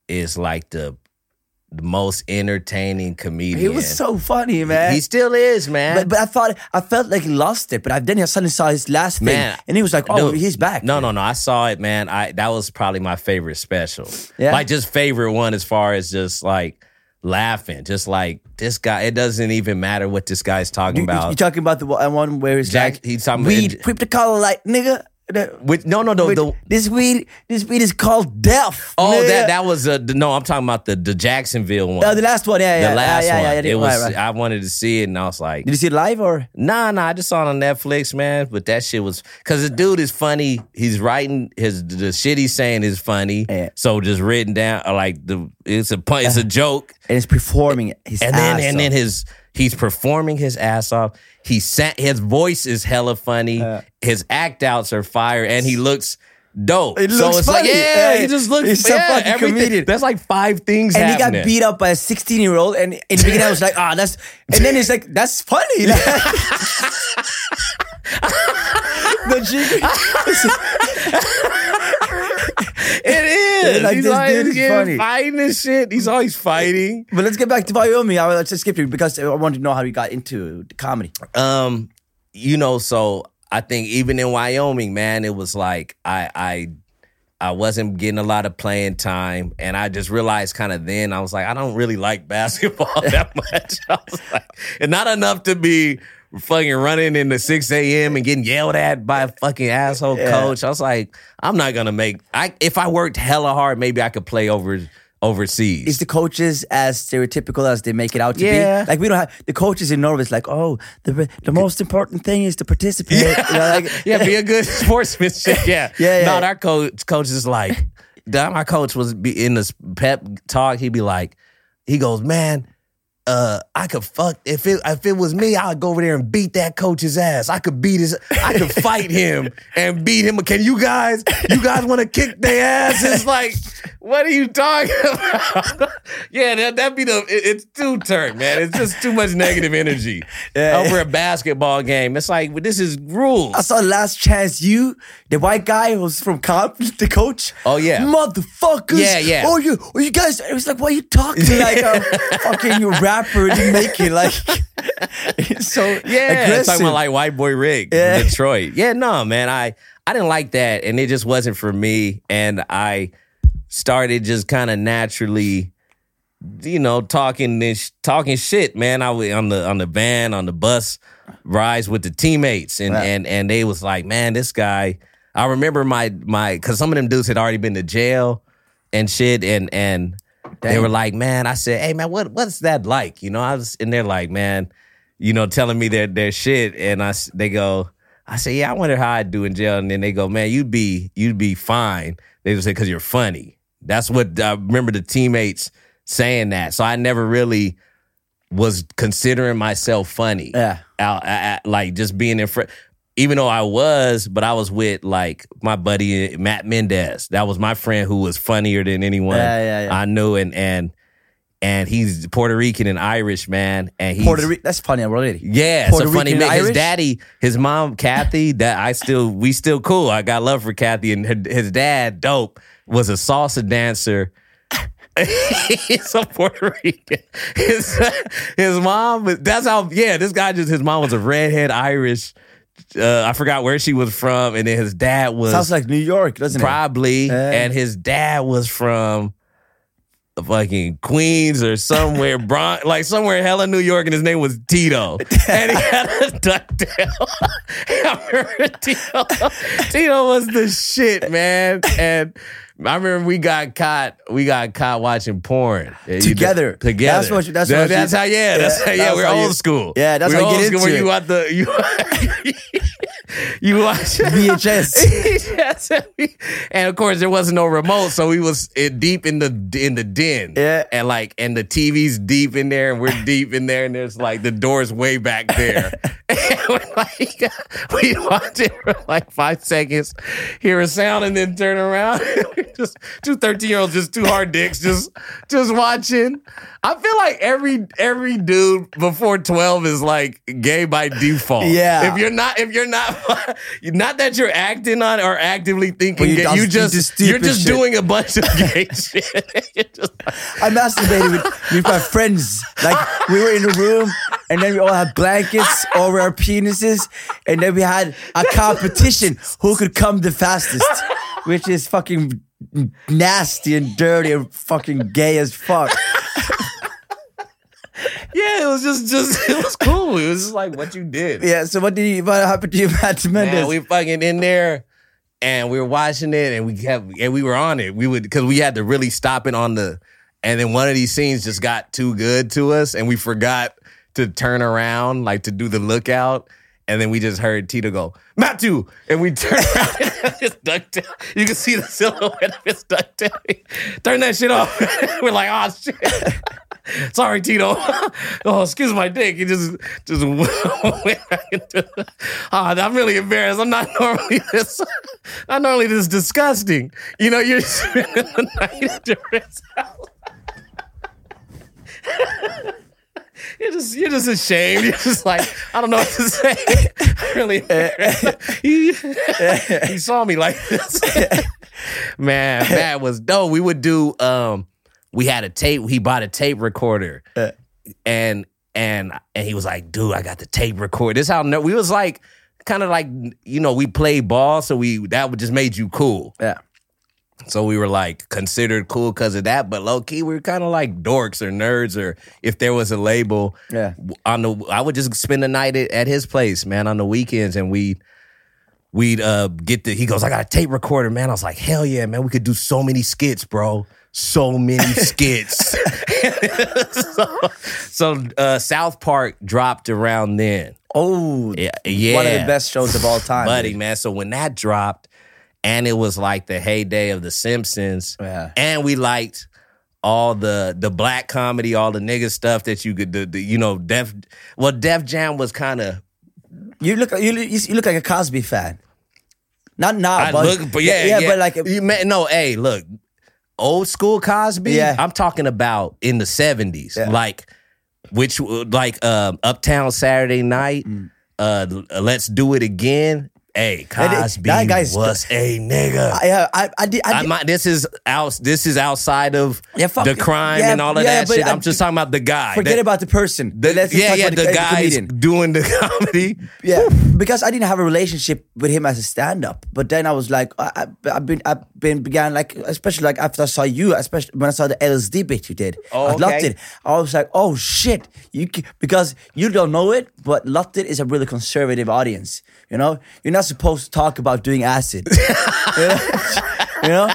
[SPEAKER 3] is like the the most entertaining comedian.
[SPEAKER 1] He was so funny, man.
[SPEAKER 3] He still is, man.
[SPEAKER 1] but, but I thought I felt like he lost it, but I, then I suddenly saw his last thing, and he was like, "Oh,
[SPEAKER 3] Dude,
[SPEAKER 1] he's back."
[SPEAKER 3] No, no, no. I saw it, man. I that was probably my favorite special.
[SPEAKER 1] Yeah?
[SPEAKER 3] Like just favorite one as far as just like laughing. Just like this guy. It doesn't even matter what this guy's talking
[SPEAKER 1] You,
[SPEAKER 3] about.
[SPEAKER 1] you talking about the one where it's
[SPEAKER 3] Jack-
[SPEAKER 1] like
[SPEAKER 3] he's talking about-
[SPEAKER 1] weed, whip the collar like nigga. The-
[SPEAKER 3] Which no, no, no.
[SPEAKER 1] with-
[SPEAKER 3] the,
[SPEAKER 1] this weed, this weed is called death.
[SPEAKER 3] oh,
[SPEAKER 1] nigga.
[SPEAKER 3] that that was a no. I'm talking about the the Jacksonville one.
[SPEAKER 1] Oh, the last one, yeah, yeah,
[SPEAKER 3] the last
[SPEAKER 1] yeah, yeah,
[SPEAKER 3] one.
[SPEAKER 1] yeah, yeah,
[SPEAKER 3] it was.
[SPEAKER 1] right, right.
[SPEAKER 3] I wanted to see it, and I was like,
[SPEAKER 1] Did you see it live or?
[SPEAKER 3] Nah, nah, I just saw it on Netflix, man. But that shit was because the dude is funny. He's writing his the shit he's saying is funny.
[SPEAKER 1] Yeah.
[SPEAKER 3] So just written down like the it's a pun- it's a uh-huh. joke,
[SPEAKER 1] And he's performing his
[SPEAKER 3] and then and then his he's performing his ass off. He sat his voice is hella funny. his act outs are fire, and he looks. Dope.
[SPEAKER 1] It
[SPEAKER 3] so
[SPEAKER 1] looks
[SPEAKER 3] it's like, yeah,
[SPEAKER 1] Yeah,
[SPEAKER 3] he just looks.
[SPEAKER 1] he's a
[SPEAKER 3] yeah,
[SPEAKER 1] fucking
[SPEAKER 3] everything-
[SPEAKER 1] comedian.
[SPEAKER 3] That's like five things.
[SPEAKER 1] and he got beat up by a 16 year old, and in the beginning I was like, ah, that's, and then it's like, that's funny. the chick,
[SPEAKER 3] It is.
[SPEAKER 1] like,
[SPEAKER 3] he's
[SPEAKER 1] this
[SPEAKER 3] like,
[SPEAKER 1] dude is funny.
[SPEAKER 3] fighting and shit. He's always fighting.
[SPEAKER 1] but let's get back to Wyoming. I was just skipping because I wanted to know how he got into the comedy.
[SPEAKER 3] Um, you know, so I think even in Wyoming, man, it was like I I I wasn't getting a lot of playing time, and I just realized kind of then I was like, I don't really like basketball that much. I was like, and not enough to be fucking running into six a.m. and getting yelled at by a fucking asshole
[SPEAKER 1] Yeah.
[SPEAKER 3] coach. I was like, I'm not gonna make. I if I worked hella hard, maybe I could play over overseas.
[SPEAKER 1] Is the coaches as stereotypical as they make it out to
[SPEAKER 3] Yeah.
[SPEAKER 1] be? Like we don't have the coaches in Norway. It's like, oh, the the most important thing is to participate. You know, like,
[SPEAKER 3] yeah, be a good sportsmanship. Yeah,
[SPEAKER 1] Yeah, yeah.
[SPEAKER 3] No, our coach, coach is like, my coach was be in this pep talk. He'd be like, he goes, man. Uh, I could fuck if it if it was me, I'd go over there and beat that coach's ass. I could beat his, I could fight him and beat him. Can you guys, you guys want to kick their ass? It's like, what are you talking about? yeah, that that be the. it- it's too turn, man. It's just too much negative energy
[SPEAKER 1] Yeah.
[SPEAKER 3] over a basketball game. It's like well, this is rules.
[SPEAKER 1] I saw Last Chance U, the white guy who's from Comp, the coach.
[SPEAKER 3] Oh, yeah.
[SPEAKER 1] motherfuckers.
[SPEAKER 3] Yeah, yeah.
[SPEAKER 1] Oh, you, oh, you guys. It was like, why are you talking like a fucking rapper in Macon? Like, it's so
[SPEAKER 3] Yeah,
[SPEAKER 1] aggressive.
[SPEAKER 3] talking about like white boy Rick,
[SPEAKER 1] Yeah.
[SPEAKER 3] Detroit. Yeah, no, man. I I didn't like that, and it just wasn't for me. And I started just kind of naturally, you know, talking this talking shit, man. I was on the on the van, on the bus rides with the teammates, and and and they was like, man, this guy. I remember my my because some of them dudes had already been to jail and shit, and and they were like, man, I said, hey man, what what's that like? You know, I was and they're like, man, you know, telling me their their shit, and I they go, I say, yeah, I wonder how I'd do in jail, and then they go, man, you'd be you'd be fine. They just say because you're funny. That's what I remember the teammates saying that. So I never really was considering myself funny.
[SPEAKER 1] Yeah.
[SPEAKER 3] Out, I- I- like just being in front. Even though I was, but I was with like my buddy uh, Matt Mendez. That was my friend who was funnier than anyone
[SPEAKER 1] Yeah, yeah, yeah.
[SPEAKER 3] I knew, and and and he's Puerto Rican and Irish man, and he's
[SPEAKER 1] Puerto Rican. That's funny already.
[SPEAKER 3] yeah,
[SPEAKER 1] Puerto
[SPEAKER 3] it's a funny
[SPEAKER 1] Rican
[SPEAKER 3] mix. His daddy, his mom, Kathy, that I still we still cool. I got love for Kathy, and her, his dad, dope, was a salsa dancer. He's a Puerto Rican. His, his mom, that's how. Yeah, this guy just his mom was a redhead Irish. Uh, I forgot where she was from, and then his dad was
[SPEAKER 1] Sounds like New York, doesn't it?
[SPEAKER 3] probably, and his dad was from fucking Queens or somewhere, Bron- like somewhere in hella New York, and his name was Tito, and he had a ducktail. I remember Tito. Tito was the shit, man, and. I remember we got caught. We got caught watching porn
[SPEAKER 1] Together.
[SPEAKER 3] Together.
[SPEAKER 1] That's what you- that's
[SPEAKER 3] That-
[SPEAKER 1] what you-
[SPEAKER 3] how. Yeah. That's
[SPEAKER 1] Yeah,
[SPEAKER 3] how, yeah.
[SPEAKER 1] that's
[SPEAKER 3] We're
[SPEAKER 1] how you-
[SPEAKER 3] old school.
[SPEAKER 1] Yeah, that's
[SPEAKER 3] we're
[SPEAKER 1] how you
[SPEAKER 3] old
[SPEAKER 1] get
[SPEAKER 3] school where
[SPEAKER 1] into
[SPEAKER 3] you
[SPEAKER 1] it.
[SPEAKER 3] want the you. you watch
[SPEAKER 1] VHS.
[SPEAKER 3] And of course, there wasn't no remote, so we was uh, deep in the in the den.
[SPEAKER 1] Yeah.
[SPEAKER 3] And like, and the TV's deep in there, and we're deep in there, and there's like the door's way back there. and we're like, we watch it for like five seconds, hear a sound, and then turn around. Just two 13 year olds, just two hard dicks, just just watching. I feel like every every dude before 12 is like gay by default.
[SPEAKER 1] Yeah.
[SPEAKER 3] If you're not, if you're not, not that you're acting on or actively thinking,
[SPEAKER 1] Well, you
[SPEAKER 3] gay, you
[SPEAKER 1] you
[SPEAKER 3] just,
[SPEAKER 1] just
[SPEAKER 3] you're just
[SPEAKER 1] shit.
[SPEAKER 3] doing a bunch of gay shit.
[SPEAKER 1] I masturbated with, with my friends. Like we were in a room, and then we all had blankets over our penises, and then we had a competition who could come the fastest, which is fucking nasty and dirty and fucking gay as fuck.
[SPEAKER 3] yeah, it was just, just, it was cool. It was just like what you did.
[SPEAKER 1] Yeah. So what did you? What happened to you, Matt Mendes?
[SPEAKER 3] Man, we fucking in there and we were watching it and we kept and we were on it. We would because we had to really stop it on the and then one of these scenes just got too good to us and we forgot to turn around, like to do the lookout. And then we just heard Tito go, Matthew! And we turned around and his ducktail. You can see the silhouette of his ducktail. Turn that shit off. We're like, oh shit. Sorry, Tito. oh, excuse my dick. He just just went into. Oh, I'm really embarrassed. I'm not normally this. Not normally this disgusting. You know, you're spending the night at your house. You're just you're just ashamed. You're just like I don't know what to say. really, he, he saw me like this. Man, that was dope. We would do. Um, we had a tape. He bought a tape recorder, and and and he was like, "Dude, I got the tape recorder." This how we was like, kind of like you know, we played ball, so we that would just made you cool.
[SPEAKER 1] yeah.
[SPEAKER 3] So we were like considered cool because of that, but low key we were kind of like dorks or nerds, or if there was a label,
[SPEAKER 1] Yeah.
[SPEAKER 3] On the I would just spend the night at, at his place, man, on the weekends, and we we'd uh get the. He goes, I got a tape recorder, man. I was like, hell yeah, man, we could do so many skits, bro. So many skits. so so uh, South Park dropped around then.
[SPEAKER 1] Oh,
[SPEAKER 3] Yeah, yeah.
[SPEAKER 1] one of the best shows of all time,
[SPEAKER 3] buddy, man. So when that dropped, and it was like the heyday of The Simpsons,
[SPEAKER 1] Yeah.
[SPEAKER 3] and we liked all the the black comedy, all the nigga stuff that you could, the, the you know, Def. Well, Def Jam was kind of.
[SPEAKER 1] You look you look, you look like a Cosby fan. Not now,
[SPEAKER 3] I
[SPEAKER 1] but
[SPEAKER 3] look, but yeah,
[SPEAKER 1] yeah,
[SPEAKER 3] yeah,
[SPEAKER 1] but like
[SPEAKER 3] you man, no, hey, look, old school Cosby.
[SPEAKER 1] Yeah.
[SPEAKER 3] I'm talking about in the '70s,
[SPEAKER 1] Yeah.
[SPEAKER 3] like which like um, Uptown Saturday Night,
[SPEAKER 1] Mm.
[SPEAKER 3] uh, Let's Do It Again. Hey,
[SPEAKER 1] That-
[SPEAKER 3] Cosby
[SPEAKER 1] that guy's-
[SPEAKER 3] was a nigga.
[SPEAKER 1] I, I, I did. I did
[SPEAKER 3] this is out. This is outside of
[SPEAKER 1] Yeah, fuck
[SPEAKER 3] the crime
[SPEAKER 1] Yeah,
[SPEAKER 3] and all of
[SPEAKER 1] yeah,
[SPEAKER 3] that shit.
[SPEAKER 1] I-
[SPEAKER 3] I'm just talking about the guy.
[SPEAKER 1] forget
[SPEAKER 3] That-
[SPEAKER 1] about the person.
[SPEAKER 3] the,
[SPEAKER 1] Let's
[SPEAKER 3] yeah, yeah, the
[SPEAKER 1] the,
[SPEAKER 3] guy doing the comedy.
[SPEAKER 1] Yeah, because I didn't have a relationship with him as a stand-up. But then I was like, I, I've been, I've been began like, especially like after I saw you, especially when I saw the LSD bit you did.
[SPEAKER 3] Oh,
[SPEAKER 1] I loved it. I was like, oh shit, you because you don't know it, but Loved It is a really conservative audience. You know, you're not supposed to talk about doing acid. you know? You know?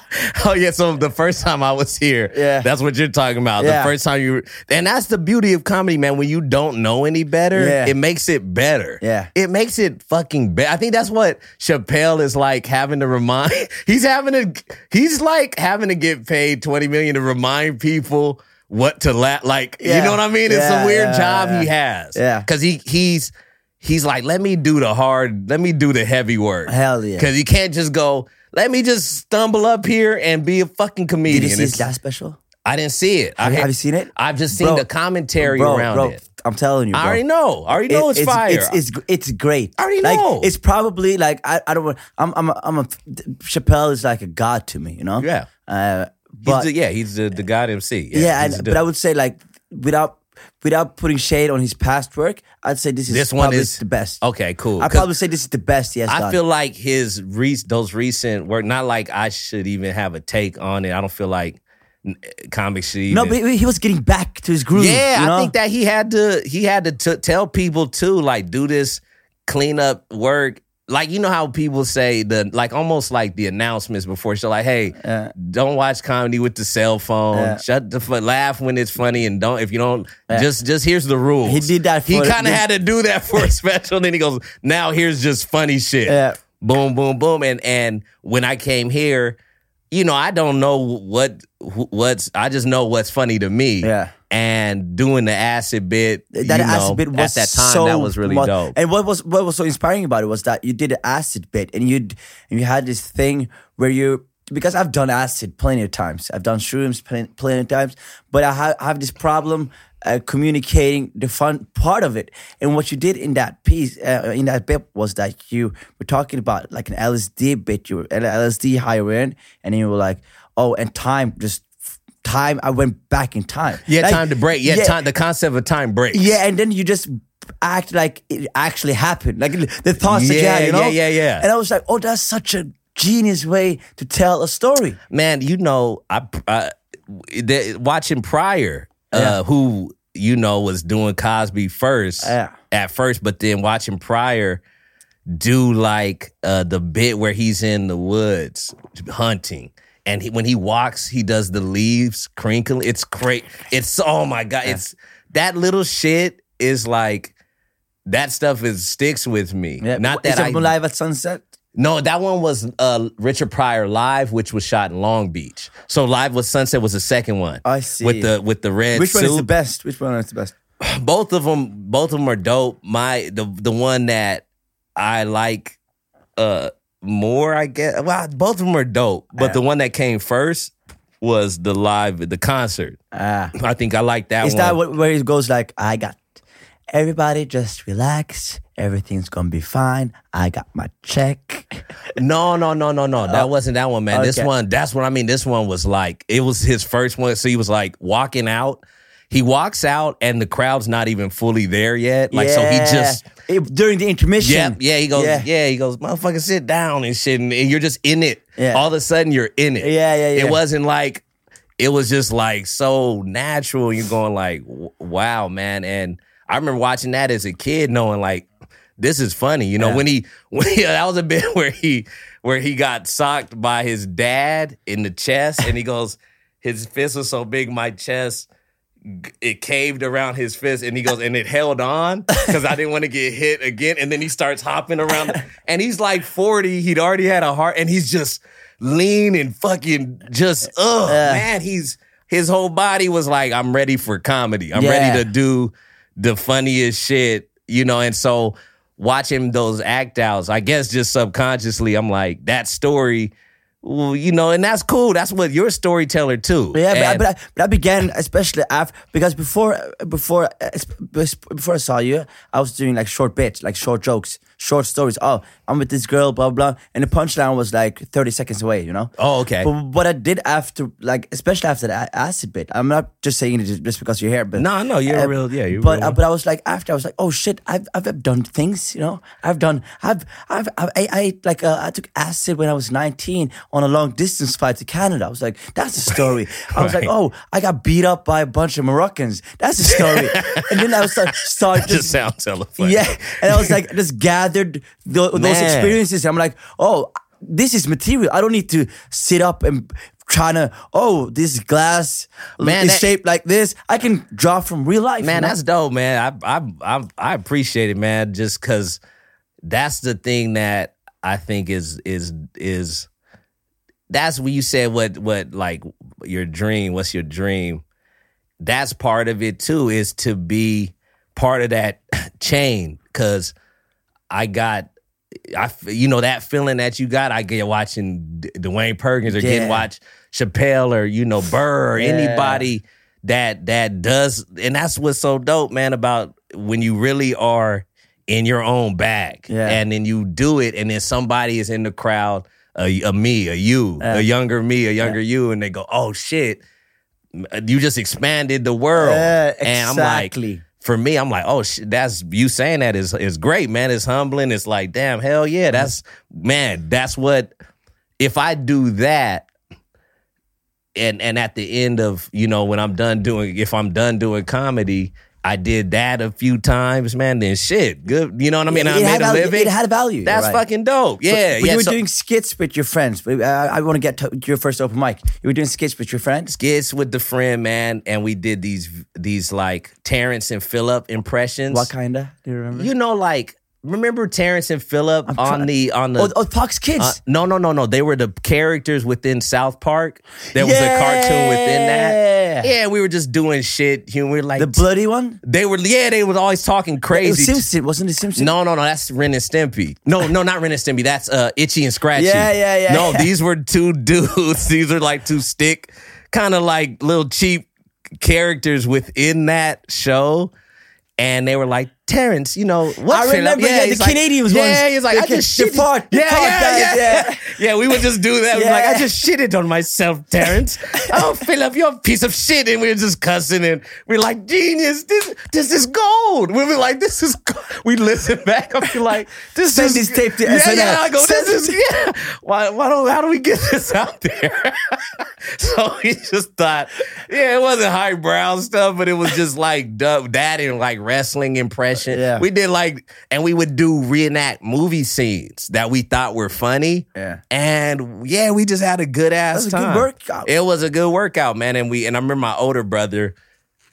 [SPEAKER 3] Oh yeah, so the first time I was here,
[SPEAKER 1] Yeah.
[SPEAKER 3] that's what you're talking about.
[SPEAKER 1] Yeah.
[SPEAKER 3] The first time you, and that's the beauty of comedy, man. When you don't know any better,
[SPEAKER 1] Yeah.
[SPEAKER 3] it makes it better.
[SPEAKER 1] Yeah.
[SPEAKER 3] it makes it fucking better. I think that's what Chappelle is like having to remind. He's having to, he's like having to get paid twenty million to remind people what to laugh. Like, you know what I mean? It's a weird
[SPEAKER 1] yeah,
[SPEAKER 3] job he has.
[SPEAKER 1] Yeah.
[SPEAKER 3] because he he's he's like, let me do the hard, let me do the heavy work.
[SPEAKER 1] Hell yeah.
[SPEAKER 3] Because you can't just go, let me just stumble up here and be a fucking comedian.
[SPEAKER 1] Did you see
[SPEAKER 3] It's-
[SPEAKER 1] last special?
[SPEAKER 3] I didn't see it. I
[SPEAKER 1] Have,
[SPEAKER 3] had-
[SPEAKER 1] have you seen it?
[SPEAKER 3] I've just seen
[SPEAKER 1] Bro,
[SPEAKER 3] the commentary
[SPEAKER 1] bro,
[SPEAKER 3] around
[SPEAKER 1] bro,
[SPEAKER 3] it.
[SPEAKER 1] I'm telling you,
[SPEAKER 3] I already know. I already know
[SPEAKER 1] It-
[SPEAKER 3] it's, fire.
[SPEAKER 1] It's, it's it's great.
[SPEAKER 3] I already
[SPEAKER 1] like,
[SPEAKER 3] know.
[SPEAKER 1] It's probably like I, I don't want. I'm I'm a, I'm a Chappelle is like a god to me. You know.
[SPEAKER 3] Yeah.
[SPEAKER 1] Uh,
[SPEAKER 3] He's
[SPEAKER 1] but
[SPEAKER 3] the, yeah, he's the, the God MC.
[SPEAKER 1] yeah,
[SPEAKER 3] he's
[SPEAKER 1] and,
[SPEAKER 3] the-
[SPEAKER 1] but I would say like without without putting shade on his past work, I'd say this is
[SPEAKER 3] This one is-
[SPEAKER 1] the best.
[SPEAKER 3] okay, cool.
[SPEAKER 1] I'd
[SPEAKER 3] 'Cause
[SPEAKER 1] probably say this is the best has
[SPEAKER 3] I
[SPEAKER 1] done.
[SPEAKER 3] feel like his re- those recent work. Not like I should even have a take on it. I don't feel like n- comics
[SPEAKER 1] no, but he was getting back to his groove.
[SPEAKER 3] Yeah,
[SPEAKER 1] you know?
[SPEAKER 3] I think that he had to he had to t- tell people too, like do this cleanup work. Like you know how people say the like almost like the announcements before show, like, hey,
[SPEAKER 1] Yeah.
[SPEAKER 3] don't watch comedy with the cell phone.
[SPEAKER 1] Yeah.
[SPEAKER 3] Shut the laugh when it's funny, and don't if you don't just just here's the rules.
[SPEAKER 1] He did that
[SPEAKER 3] He kind of had to do that for a special. and then he goes, now here's just funny shit.
[SPEAKER 1] Yeah.
[SPEAKER 3] Boom, boom, boom, and and when I came here, you know, I don't know what what's. I just know what's funny to me.
[SPEAKER 1] Yeah.
[SPEAKER 3] And doing the acid bit,
[SPEAKER 1] that acid bit was
[SPEAKER 3] at that time
[SPEAKER 1] so
[SPEAKER 3] that was really
[SPEAKER 1] mu-
[SPEAKER 3] dope.
[SPEAKER 1] And what was what was so inspiring about it was that you did an acid bit, and you and you had this thing where you because I've done acid plenty of times, I've done shrooms plenty, plenty of times, but I have, I have this problem uh, communicating the fun part of it. And what you did in that piece, uh, in that bit, was that you were talking about like an LSD bit, you were an LSD heroin, and then you were like, oh, and time just. Time, I went back in time.
[SPEAKER 3] yeah,
[SPEAKER 1] Like,
[SPEAKER 3] time to break. Yeah, time. The concept of time break.
[SPEAKER 1] yeah, and then you just act like it actually happened, like the thoughts that you
[SPEAKER 3] Yeah,
[SPEAKER 1] had, you know?
[SPEAKER 3] yeah, yeah, yeah.
[SPEAKER 1] And I was like, oh, that's such a genius way to tell a story.
[SPEAKER 3] man, you know, I uh, the, watching Pryor, uh,
[SPEAKER 1] Yeah.
[SPEAKER 3] who you know was doing Cosby first
[SPEAKER 1] Yeah.
[SPEAKER 3] at first, but then watching Pryor do like uh, the bit where he's in the woods hunting. And he, when he walks, he does the leaves crinkling. It's great. It's oh my god! It's that little shit is like that stuff is sticks with me. Not that
[SPEAKER 1] Is
[SPEAKER 3] I
[SPEAKER 1] live at sunset.
[SPEAKER 3] no, that one was uh, Richard Pryor live, which was shot in Long Beach. So live with Sunset was the second one.
[SPEAKER 1] I see.
[SPEAKER 3] with the with the red
[SPEAKER 1] Which one is the best? Which one is the best?
[SPEAKER 3] both of them, both of them are dope. My the the one that I like uh more, I guess. Well, both of them are dope, but the one that came first was the live the concert.
[SPEAKER 1] Ah,
[SPEAKER 3] I think I like that
[SPEAKER 1] is
[SPEAKER 3] one.
[SPEAKER 1] that what, where it goes like, I got everybody just relax, everything's gonna be fine. I got my check.
[SPEAKER 3] No, no, no, no, no. That wasn't that one, man. This
[SPEAKER 1] Oh, okay.
[SPEAKER 3] one, that's what I mean. This one was like, it was his first one. So he was like walking out. He walks out and the crowd's not even fully there yet. Like, so he
[SPEAKER 1] Yeah.
[SPEAKER 3] just,
[SPEAKER 1] It- during the intermission.
[SPEAKER 3] yeah, yeah, he goes,
[SPEAKER 1] Yeah.
[SPEAKER 3] yeah, he goes, motherfucker, sit down and shit. And, and you're just in it.
[SPEAKER 1] Yeah.
[SPEAKER 3] All of a sudden, you're in it.
[SPEAKER 1] Yeah, yeah, yeah.
[SPEAKER 3] It wasn't like, it was just like so natural. You're going like, w- wow, man. And I remember watching that as a kid, knowing like, this is funny. You know,
[SPEAKER 1] Yeah.
[SPEAKER 3] when he, when he, that was a bit where he, where he got socked by his dad in the chest and he goes, his fist was so big, my chest, it caved around his fist and he goes, and it held on because I didn't want to get hit again. And then he starts hopping around and he's like 40. He'd already had a heart and he's just lean and fucking just, uh, ugh,
[SPEAKER 1] Yeah.
[SPEAKER 3] man, he's, his whole body was like, I'm ready for comedy. I'm
[SPEAKER 1] Yeah.
[SPEAKER 3] ready to do the funniest shit, you know, and so watching those act outs, I guess just subconsciously, I'm like, that story well, you know, and that's cool. That's what you're a storyteller too.
[SPEAKER 1] Yeah, but, I, but, I, but I began especially after because before before uh, before I saw you, I was doing like short bits, like short jokes, short stories. Oh, I'm with this girl, blah blah, and the punchline was like 30 seconds away, you know.
[SPEAKER 3] Oh, okay.
[SPEAKER 1] But what I did after, like especially after the acid bit, I'm not just saying it just because you're here, but
[SPEAKER 3] No, no, you're a real- yeah, you're
[SPEAKER 1] but
[SPEAKER 3] real
[SPEAKER 1] uh, but I was like after I was like, oh shit, I've I've done things, you know. I've done I've I've, I've I, I like uh, I took acid when I was 19 on a long distance flight to Canada. I was like, that's a story. I was like, oh, I got beat up by a bunch of Moroccans. That's a story. and then I was like, start
[SPEAKER 3] just
[SPEAKER 1] just
[SPEAKER 3] sounds hella
[SPEAKER 1] yeah, and I was like, just gathered tho- those experiences. I'm like, oh, this is material. I don't need to sit up and trying to, oh, this glass
[SPEAKER 3] Man,
[SPEAKER 1] is
[SPEAKER 3] that-
[SPEAKER 1] shaped like this. I can draw from real life.
[SPEAKER 3] man,
[SPEAKER 1] you know?
[SPEAKER 3] that's dope, man. I I I, I appreciate it, man. Just because that's the thing that I think is is is that's when you said what what like your dream. What's your dream? That's part of it too. Is to be part of that chain because I got. I, you know that feeling that you got. I get watching D- Dwayne Perkins or
[SPEAKER 1] Yeah.
[SPEAKER 3] getting watch Chappelle or you know Burr or
[SPEAKER 1] Yeah.
[SPEAKER 3] anybody that that does, and that's what's so dope, man. About when you really are in your own bag,
[SPEAKER 1] Yeah.
[SPEAKER 3] and then you do it, and then somebody is in the crowd, a, a me, a you, a younger me, a younger you, and they go, "Oh shit, you just expanded the world,"
[SPEAKER 1] Yeah,
[SPEAKER 3] and I'm like
[SPEAKER 1] exactly.
[SPEAKER 3] For me, I'm like, oh, shit, that's you saying that is is great, man. It's humbling. It's like, damn, hell yeah, mm-hmm. that's man. That's what. If I do that, and and at the end of you know when I'm done doing, if I'm done doing comedy, I did that a few times, man. Then shit, good. You know what I mean? I
[SPEAKER 1] it had
[SPEAKER 3] made a
[SPEAKER 1] value-
[SPEAKER 3] living.
[SPEAKER 1] it had value,
[SPEAKER 3] That's
[SPEAKER 1] right.
[SPEAKER 3] fucking dope. Yeah,
[SPEAKER 1] But
[SPEAKER 3] yeah.
[SPEAKER 1] you were
[SPEAKER 3] so-
[SPEAKER 1] doing skits with your friends. But, uh, I want to get to your first open mic. You were doing skits with your friends.
[SPEAKER 3] skits with the friend, man, and we did these these like Terrence and Phillip impressions.
[SPEAKER 1] What kind of? Do you remember?
[SPEAKER 3] You know, like remember Terrence and Phillip on
[SPEAKER 1] trying-
[SPEAKER 3] the on the
[SPEAKER 1] oh, oh, Fox Kids.
[SPEAKER 3] Uh, no, no, no, no. They were the characters within South Park. There was a cartoon within that.
[SPEAKER 1] Yeah.
[SPEAKER 3] Yeah, we were just doing shit. You know, we were like
[SPEAKER 1] the bloody one.
[SPEAKER 3] they were. Yeah, they were always talking
[SPEAKER 1] It was
[SPEAKER 3] crazy.
[SPEAKER 1] Simpson, wasn't it Simpson?
[SPEAKER 3] no, no, no. That's Ren and Stimpy. No, no, not Ren and Stimpy. That's uh, Itchy and Scratchy.
[SPEAKER 1] Yeah, yeah, yeah,
[SPEAKER 3] No,
[SPEAKER 1] yeah.
[SPEAKER 3] these were two dudes. These are like two stick, kind of like little cheap characters within that show. And they were like, Terrence, you know, what?
[SPEAKER 1] I
[SPEAKER 3] Phillip?"
[SPEAKER 1] remember, yeah, the
[SPEAKER 3] like-
[SPEAKER 1] Canadians
[SPEAKER 3] Yeah, he's like,
[SPEAKER 1] The
[SPEAKER 3] I just shit.
[SPEAKER 1] the
[SPEAKER 3] yeah, yeah, yeah,
[SPEAKER 1] yeah.
[SPEAKER 3] yeah. we would just do that. We'd like, I
[SPEAKER 1] Yeah.
[SPEAKER 3] just shitted on myself, Terrence. oh, Phillip, you're a piece of shit. And we were just cussing and we're like, genius, this this is gold. We were like, this is gold. We listen back. I feel like, this
[SPEAKER 1] Send
[SPEAKER 3] is
[SPEAKER 1] this tape to
[SPEAKER 3] yeah,
[SPEAKER 1] SNL.
[SPEAKER 3] Yeah, I go, this is, yeah. Why, why don't, how do we get this out there? so he just thought, yeah, it wasn't highbrow stuff, but it was just like du- that and like wrestling impression.
[SPEAKER 1] Yeah.
[SPEAKER 3] We did like, and we would do reenact movie scenes that we thought were funny.
[SPEAKER 1] Yeah.
[SPEAKER 3] And yeah, we just had a good ass
[SPEAKER 1] That a good
[SPEAKER 3] time.
[SPEAKER 1] workout.
[SPEAKER 3] It was a good workout, man. And we and I remember my older brother,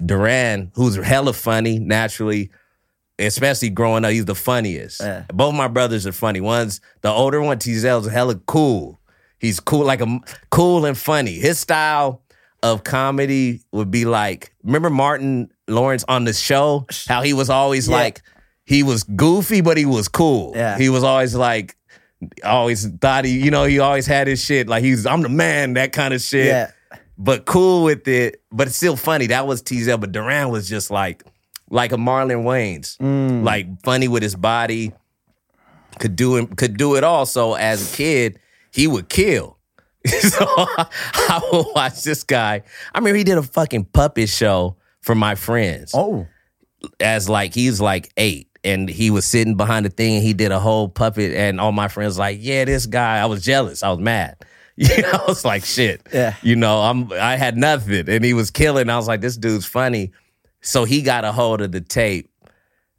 [SPEAKER 3] Duran, who's hella funny, naturally, especially growing up, he's the funniest.
[SPEAKER 1] Yeah.
[SPEAKER 3] Both my brothers are funny. One's the older one, Teazel's hella cool. He's cool, like a cool and funny. His style of comedy would be like, remember Martin Lawrence on the show? How he was always
[SPEAKER 1] Yeah.
[SPEAKER 3] like, he was goofy, but he was cool.
[SPEAKER 1] Yeah.
[SPEAKER 3] He was always like, always thought he, you know, he always had his shit. Like he's, I'm the man, that kind of shit.
[SPEAKER 1] Yeah.
[SPEAKER 3] But cool with it, but it's still funny. That was Teazel, but Duran was just like, like a Marlon Wayans,
[SPEAKER 1] Mm.
[SPEAKER 3] like funny with his body, could do him, could do it all. So as a kid, he would kill. so I would watch this guy. I mean, he did a fucking puppet show for my friends
[SPEAKER 1] Oh.
[SPEAKER 3] as like he's like eight and he was sitting behind the thing and he did a whole puppet and all my friends like yeah this guy i was jealous i was mad you know i was like shit
[SPEAKER 1] Yeah.
[SPEAKER 3] you know i'm i had nothing and he was killing i was like this dude's funny so he got a hold of the tape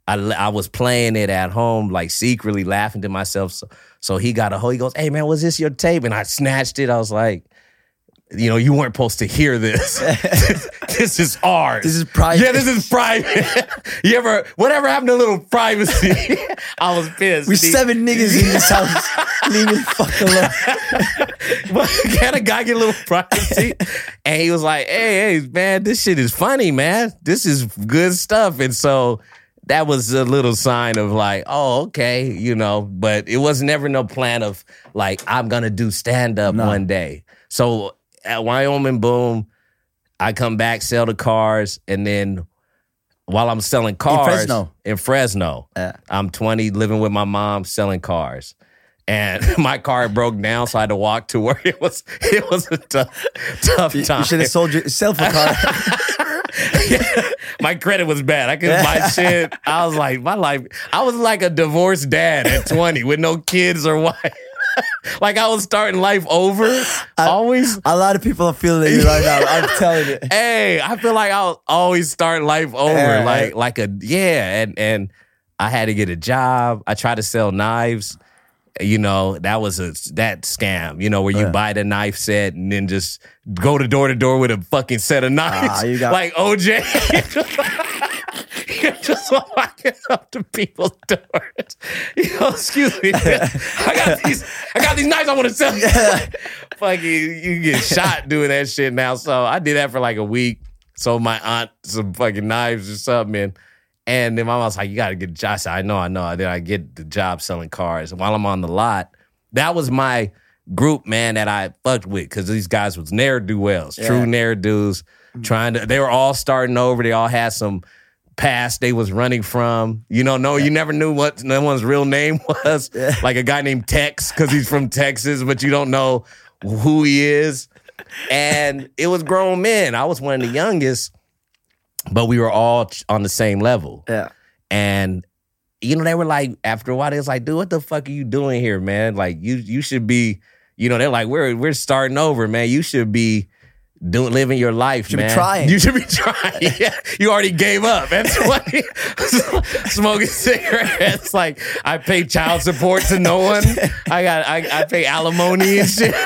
[SPEAKER 3] I, I was playing it at home, like secretly laughing to myself. So, so he got a hold. He goes, "Hey man, was this your tape?" And I snatched it. I was like, "You know, you weren't supposed to hear this. this is ours.
[SPEAKER 1] This is private.
[SPEAKER 3] Yeah, this is private. you ever, whatever happened to a little privacy? I was pissed.
[SPEAKER 1] We
[SPEAKER 3] He-
[SPEAKER 1] seven niggas in this house. Leave me the fuck alone.
[SPEAKER 3] But can a guy get a little privacy? and he was like, hey, hey, man, this shit is funny, man. This is good stuff. And so that was a little sign of like, oh, okay, you know, but it was never no plan of like, I'm gonna do stand up
[SPEAKER 1] No.
[SPEAKER 3] one day. So at Wyoming Boom, I come back, sell the cars, and then while I'm selling cars
[SPEAKER 1] Fresno?
[SPEAKER 3] in Fresno,
[SPEAKER 1] Yeah.
[SPEAKER 3] I'm 20, living with my mom, selling cars. And my car broke down, so I had to walk to work. It was it was a tough, tough time.
[SPEAKER 1] you should have sold yourself a car.
[SPEAKER 3] my credit was bad. I couldn't buy shit. I was like, my life. I was like a divorced dad at 20 with no kids or wife. like I was starting life over. I, always.
[SPEAKER 1] a lot of people are feeling it right now. I'm telling you.
[SPEAKER 3] Hey, I feel like I'll always start life over.
[SPEAKER 1] Yeah,
[SPEAKER 3] like like a yeah, and and I had to get a job. I tried to sell knives. You know, that was a that scam, you know, where you
[SPEAKER 1] Yeah.
[SPEAKER 3] buy the knife set and then just go to door to door with a fucking set of knives.
[SPEAKER 1] Ah, you got-
[SPEAKER 3] like OJ. Just walking up to people's doors. You know, excuse me. I got these I got these knives I want to sell. Fucking you get shot doing that shit now. So I did that for like a week. Sold my aunt some fucking knives or something. And, and then my mom was like, you gotta get a job. I said, I know, I know. Then I get the job selling cars. And while I'm on the lot, that was my group, man, that I fucked with because these guys was ne'er do wells, true
[SPEAKER 1] Yeah.
[SPEAKER 3] ne'er do's, mm. trying to. They were all starting over. They all had some past they was running from. You know, no, you never knew what no one's real name was. Like a guy named Tex because he's from Texas, but you don't know who he is. And it was grown men. I was one of the youngest, but we were all on the same level.
[SPEAKER 1] Yeah.
[SPEAKER 3] And you know, they were like, after a while, they was like, dude, what the fuck are you doing here, man? Like, you you should be, you know, they're like, we're we're starting over, man. You should be doing living your life, You
[SPEAKER 1] Should be trying.
[SPEAKER 3] You should be trying. yeah. You already gave up at 20. Smoking cigarettes. Like I pay child support to no one. I got I, I pay alimony and shit.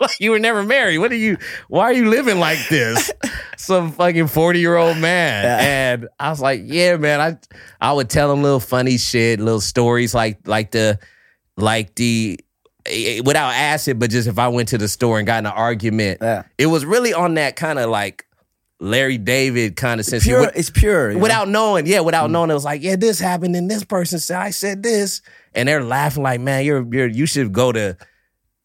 [SPEAKER 3] Like, you were never married. What are you why are you living like this? Some fucking 40 year old man. And I was like, yeah, man. I I would tell him little funny shit, little stories like like the like the Eh, eh, without acid, but just if I went to the store and got in an argument,
[SPEAKER 1] Yeah.
[SPEAKER 3] it was really on that kind of like Larry David kind of sense.
[SPEAKER 1] Pure. It's pure. you know?
[SPEAKER 3] without knowing, yeah, without mm. knowing, it was like, yeah, this happened, and this person said, I said this, and they're laughing like, man, you're you're you should go to.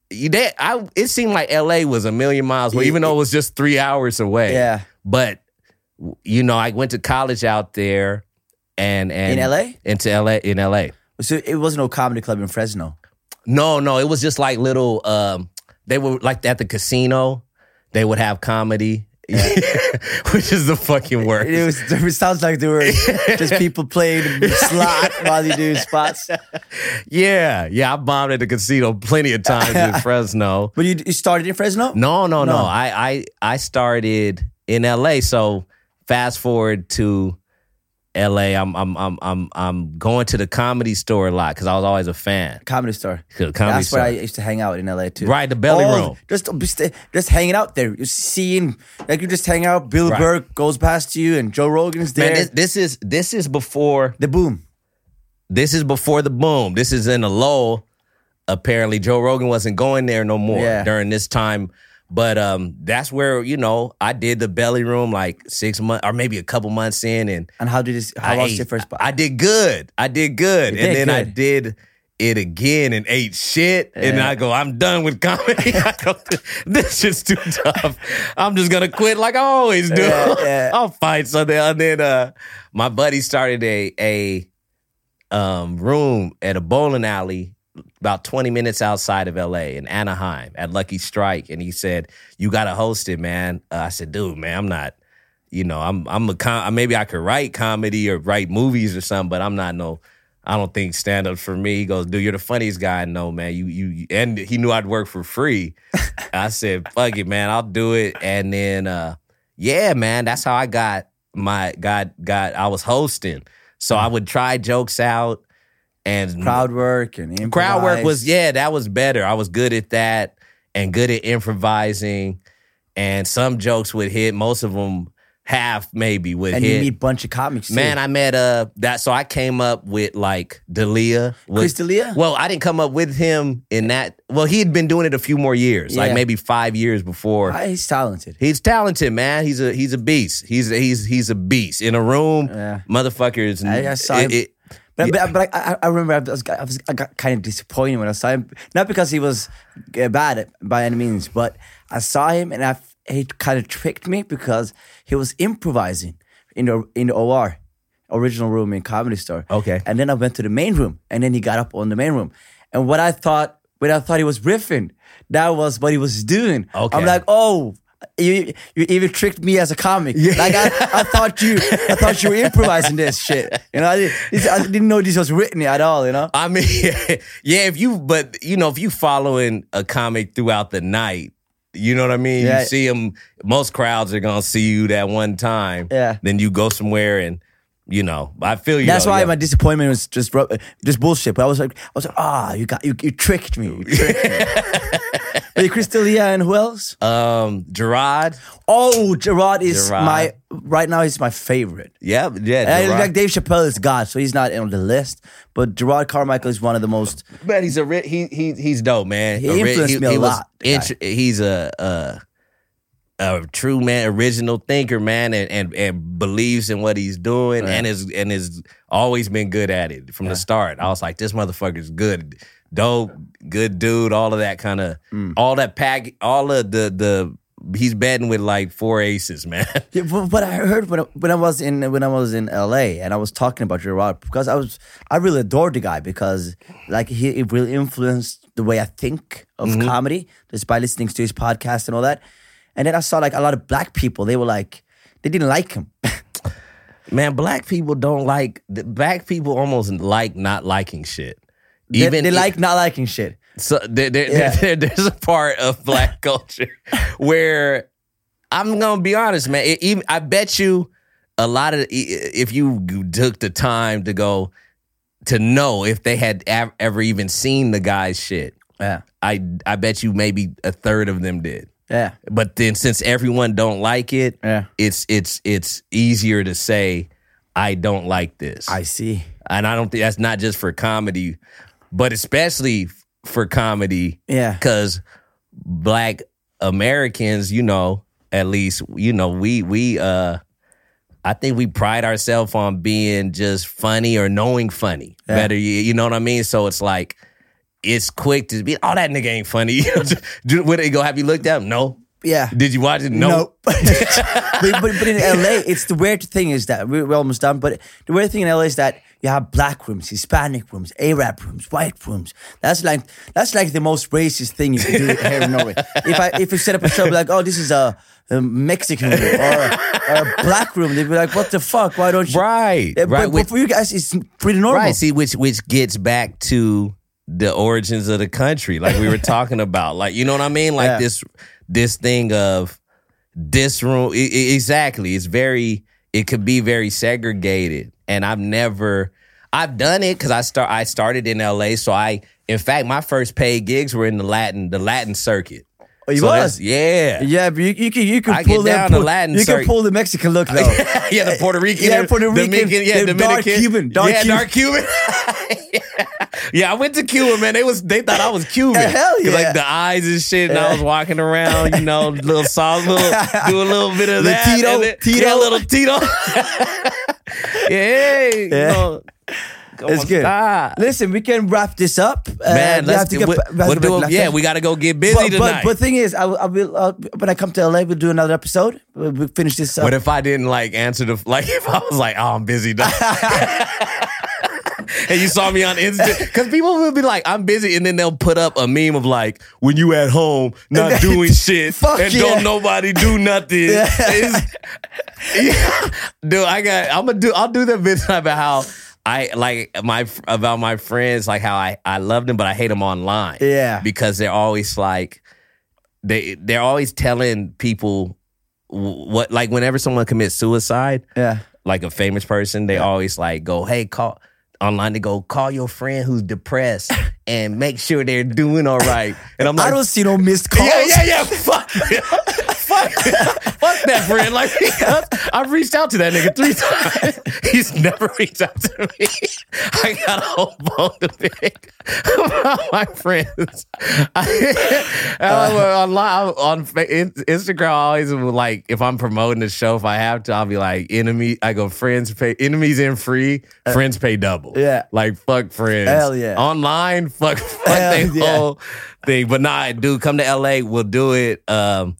[SPEAKER 3] You that I it seemed like L.A. was a million miles away, even though it was just three hours away.
[SPEAKER 1] Yeah.
[SPEAKER 3] but you know, I went to college out there, and and
[SPEAKER 1] In LA?
[SPEAKER 3] into L.A. in L.A.
[SPEAKER 1] So it wasn't no comedy club in Fresno.
[SPEAKER 3] No, no, it was just like little. Um, they were like at the casino. They would have comedy, which is the fucking worst.
[SPEAKER 1] It was. It sounds like there were just people playing slot while you do spots.
[SPEAKER 3] Yeah, yeah, I bombed at the casino plenty of times in Fresno.
[SPEAKER 1] But you, you started in Fresno.
[SPEAKER 3] No, no, no.
[SPEAKER 1] No.
[SPEAKER 3] I, I, I started in LA. So fast forward to LA. I'm, I'm, I'm, I'm, I'm going to the comedy store a lot because I was always a fan.
[SPEAKER 1] Comedy store.
[SPEAKER 3] Comedy
[SPEAKER 1] That's
[SPEAKER 3] store.
[SPEAKER 1] where I used to hang out in LA too.
[SPEAKER 3] Right, the belly
[SPEAKER 1] All-
[SPEAKER 3] room.
[SPEAKER 1] Just, just hanging out there. You're seeing, like you just hang out. Bill
[SPEAKER 3] Right.
[SPEAKER 1] Burr goes past you, and Joe Rogan's there.
[SPEAKER 3] Man, this, this is this is before
[SPEAKER 1] the boom.
[SPEAKER 3] this is before the boom. This is in a lull. Apparently, Joe Rogan wasn't going there no more
[SPEAKER 1] Yeah.
[SPEAKER 3] during this time. But um, that's where you know I did the belly room like six months or maybe a couple months in, and
[SPEAKER 1] And how did this? How
[SPEAKER 3] I
[SPEAKER 1] was
[SPEAKER 3] ate-
[SPEAKER 1] your first spot?
[SPEAKER 3] I did good. I did good.
[SPEAKER 1] You
[SPEAKER 3] and
[SPEAKER 1] did
[SPEAKER 3] then I did it again and ate shit. And. I go, I'm done with comedy. I go, this shit's too tough. I'm just gonna quit like I always do.
[SPEAKER 1] Yeah, yeah.
[SPEAKER 3] I'll fight something. And then uh, my buddy started a a um, room at a bowling alley about 20 minutes outside of LA in Anaheim at Lucky Strike. And he said, You gotta host it, man. Uh, I said, dude, man, I'm not, you know, I'm I'm a com- maybe I could write comedy or write movies or something, but I'm not no I don't think stand up for me. He goes, dude, you're the funniest guy I know, man. You you you- and he knew I'd work for free. I said, fuck it, man, I'll do it. And then uh yeah, man, that's how I got my got got I was hosting. So I would try jokes out and
[SPEAKER 1] crowd work and
[SPEAKER 3] crowd work was yeah that was better i was good at that and good at improvising and some jokes would hit most of them half maybe with
[SPEAKER 1] and
[SPEAKER 3] hit.
[SPEAKER 1] you meet a bunch of comics. too.
[SPEAKER 3] Man, I met uh that so I came up with like D'Elia.
[SPEAKER 1] Chris D'Elia?
[SPEAKER 3] Well, I didn't come up with him in that. Well, he had been doing it a few more years, like maybe five years before.
[SPEAKER 1] Ah, he's talented.
[SPEAKER 3] He's talented, man. He's a he's a beast. He's he's he's a beast in a room.
[SPEAKER 1] Yeah.
[SPEAKER 3] Motherfuckers.
[SPEAKER 1] I- I saw
[SPEAKER 3] it-
[SPEAKER 1] him.
[SPEAKER 3] it-
[SPEAKER 1] But, but, but I, I remember I was, I was I got kind of disappointed when I saw him. Not because he was uh, bad by any means, but I saw him and I, he kind of tricked me because he was improvising in the in the OR, original room in Comedy Store.
[SPEAKER 3] Okay.
[SPEAKER 1] And then I went to the main room, and then he got up on the main room, and what I thought when I thought he was riffing, that was what he was doing.
[SPEAKER 3] Okay.
[SPEAKER 1] I'm like, oh. You, you even tricked me as a comic. Like I, I thought you, I thought you were improvising this shit. You know, I didn't, I didn't know this was written at all. You know,
[SPEAKER 3] I mean, yeah, if you, but you know, if you following a comic throughout the night, you know what I mean.
[SPEAKER 1] Yeah.
[SPEAKER 3] You see them. Most crowds are gonna see you that one time.
[SPEAKER 1] Yeah.
[SPEAKER 3] Then you go somewhere and, you know, I feel you.
[SPEAKER 1] that's why
[SPEAKER 3] yeah.
[SPEAKER 1] my disappointment was just just bullshit. But I was like, I was like, ah, you got you, you tricked me. You tricked me. Hey, Chris D'Elia and who else?
[SPEAKER 3] um Jerrod.
[SPEAKER 1] Oh, Jerrod is
[SPEAKER 3] Jerrod.
[SPEAKER 1] my right now. He's my favorite.
[SPEAKER 3] Yeah, yeah. Jerrod.
[SPEAKER 1] like Dave Chappelle is God, so he's not on the list. But Jerrod Carmichael is one of the most.
[SPEAKER 3] But he's a ri- he he he's dope, man.
[SPEAKER 1] He
[SPEAKER 3] A ri-
[SPEAKER 1] influenced me a
[SPEAKER 3] was
[SPEAKER 1] lot,
[SPEAKER 3] int- he's a, a a true man, original thinker, man, and and, and believes in what he's doing, and is and is always been good at it from the start. I was like, this motherfucker's good, dope, good dude, all of that kind of,
[SPEAKER 1] Mm.
[SPEAKER 3] all that pack, all of the the. He's betting with like four aces, man.
[SPEAKER 1] Yeah, but, but I heard when I, when I was in when I was in LA and I was talking about Jerrod because I was I really adored the guy because like he it really influenced the way I think of
[SPEAKER 3] Mm-hmm.
[SPEAKER 1] comedy just by listening to his podcast and all that. And then I saw like a lot of black people. They were like they didn't like him.
[SPEAKER 3] Man, black people don't like black people almost like not liking shit.
[SPEAKER 1] They, they like not liking shit.
[SPEAKER 3] So there, there,
[SPEAKER 1] Yeah.
[SPEAKER 3] there- there's a part of black culture where I'm gonna be honest, man. It, even I bet you a lot of if you took the time to go to know if they had ever even seen the guy's shit,
[SPEAKER 1] Yeah,
[SPEAKER 3] I I bet you maybe a third of them did.
[SPEAKER 1] yeah,
[SPEAKER 3] But then since everyone don't like it,
[SPEAKER 1] Yeah.
[SPEAKER 3] it's it's it's easier to say I don't like this
[SPEAKER 1] I see.
[SPEAKER 3] and I don't think that's not just for comedy, but especially for comedy.
[SPEAKER 1] Yeah.
[SPEAKER 3] because Black Americans, you know, at least you know we we uh, I think we pride ourselves on being just funny or knowing funny
[SPEAKER 1] Yeah.
[SPEAKER 3] better. You, you know what I mean? So it's like. It's quick to be. Oh, that nigga ain't funny. Would they go? Have you looked at him? No.
[SPEAKER 1] Yeah.
[SPEAKER 3] Did you watch it? No.
[SPEAKER 1] Nope. but, but, but in LA, it's the weird thing is that we're, we're almost done. But the weird thing in LA is that you have black rooms, Hispanic rooms, Arab rooms, white rooms. That's like that's like the most racist thing you can do here in Norway. If I if you set up a show, be like, oh, this is a, a Mexican room or, or a black room, they'd be like, what the fuck? Why don't you?
[SPEAKER 3] Right.
[SPEAKER 1] Yeah,
[SPEAKER 3] right.
[SPEAKER 1] But,
[SPEAKER 3] Which-
[SPEAKER 1] but for you guys, it's pretty normal.
[SPEAKER 3] Right. See, which which gets back to the origins of the country, like we were talking about. Like, you know what I mean? Like
[SPEAKER 1] Yeah.
[SPEAKER 3] this this thing of this room. e- e- exactly. It's very. It could be very segregated, and I've never. I've done it because I start. I started in L.A. So I, in fact, my first paid gigs were in the Latin, the Latin circuit.
[SPEAKER 1] Oh, you
[SPEAKER 3] So
[SPEAKER 1] was?
[SPEAKER 3] Yeah.
[SPEAKER 1] Yeah, but you, you can you can
[SPEAKER 3] I
[SPEAKER 1] pull
[SPEAKER 3] get down
[SPEAKER 1] the
[SPEAKER 3] Latin
[SPEAKER 1] You can pull the Mexican look though.
[SPEAKER 3] yeah, the Puerto Rican,
[SPEAKER 1] Yeah, Puerto Rican,
[SPEAKER 3] Dominican, yeah,
[SPEAKER 1] the
[SPEAKER 3] Dominican,
[SPEAKER 1] dark Cuban, dark
[SPEAKER 3] yeah,
[SPEAKER 1] Cuban.
[SPEAKER 3] dark Cuban. yeah, I went to Cuba, man. They was they thought I was Cuban.
[SPEAKER 1] Hell yeah.
[SPEAKER 3] Like the eyes and shit, and I was walking around, you know, little sauce, little do a little bit of
[SPEAKER 1] The
[SPEAKER 3] that,
[SPEAKER 1] Tito,
[SPEAKER 3] then-
[SPEAKER 1] Tito.
[SPEAKER 3] yeah, little Tito. yeah, you know,
[SPEAKER 1] It's good. Listen, we can wrap this up. Uh,
[SPEAKER 3] Man, let's
[SPEAKER 1] to
[SPEAKER 3] get, what,
[SPEAKER 1] ba- we have
[SPEAKER 3] what do- yeah, we got to go get busy
[SPEAKER 1] but, but,
[SPEAKER 3] tonight.
[SPEAKER 1] but thing is, I, I will uh, when I come to LA, we'll do another episode. We'll, we'll finish this up.
[SPEAKER 3] What if I didn't like answer the like if I was like, oh, I'm busy. Dog." and you saw me on Insta because people will be like, I'm busy, and then they'll put up a meme of like, when you at home not doing shit
[SPEAKER 1] Fuck
[SPEAKER 3] and
[SPEAKER 1] yeah.
[SPEAKER 3] don't nobody do nothing. Yeah. Dude, I got. I'm gonna do. I'll do that video about how. I like my about my friends, like how I I love them, but I hate them online.
[SPEAKER 1] Yeah.
[SPEAKER 3] because they're always like they they're always telling people what like whenever someone commits suicide,
[SPEAKER 1] yeah,
[SPEAKER 3] like a famous person, they always like go, hey, call online to go call your friend who's depressed and make sure they're doing all right. And I'm like, I
[SPEAKER 1] don't see no missed calls.
[SPEAKER 3] yeah, yeah, yeah. Fuck, fuck, fuck that friend. Like I've reached out to that nigga three times. He's never reached out to me. I got a whole bone to pick about my friends. I, uh. on, li- on in- Instagram, I always like if I'm promoting the show, if I have to, I'll be like enemy. I go friends pay enemies in free, uh. friends pay double.
[SPEAKER 1] yeah.
[SPEAKER 3] like fuck friends.
[SPEAKER 1] Hell yeah.
[SPEAKER 3] Online, fuck, fuck
[SPEAKER 1] Hell
[SPEAKER 3] they
[SPEAKER 1] yeah.
[SPEAKER 3] whole thing. But nah, dude, come to LA. We'll do it. Um,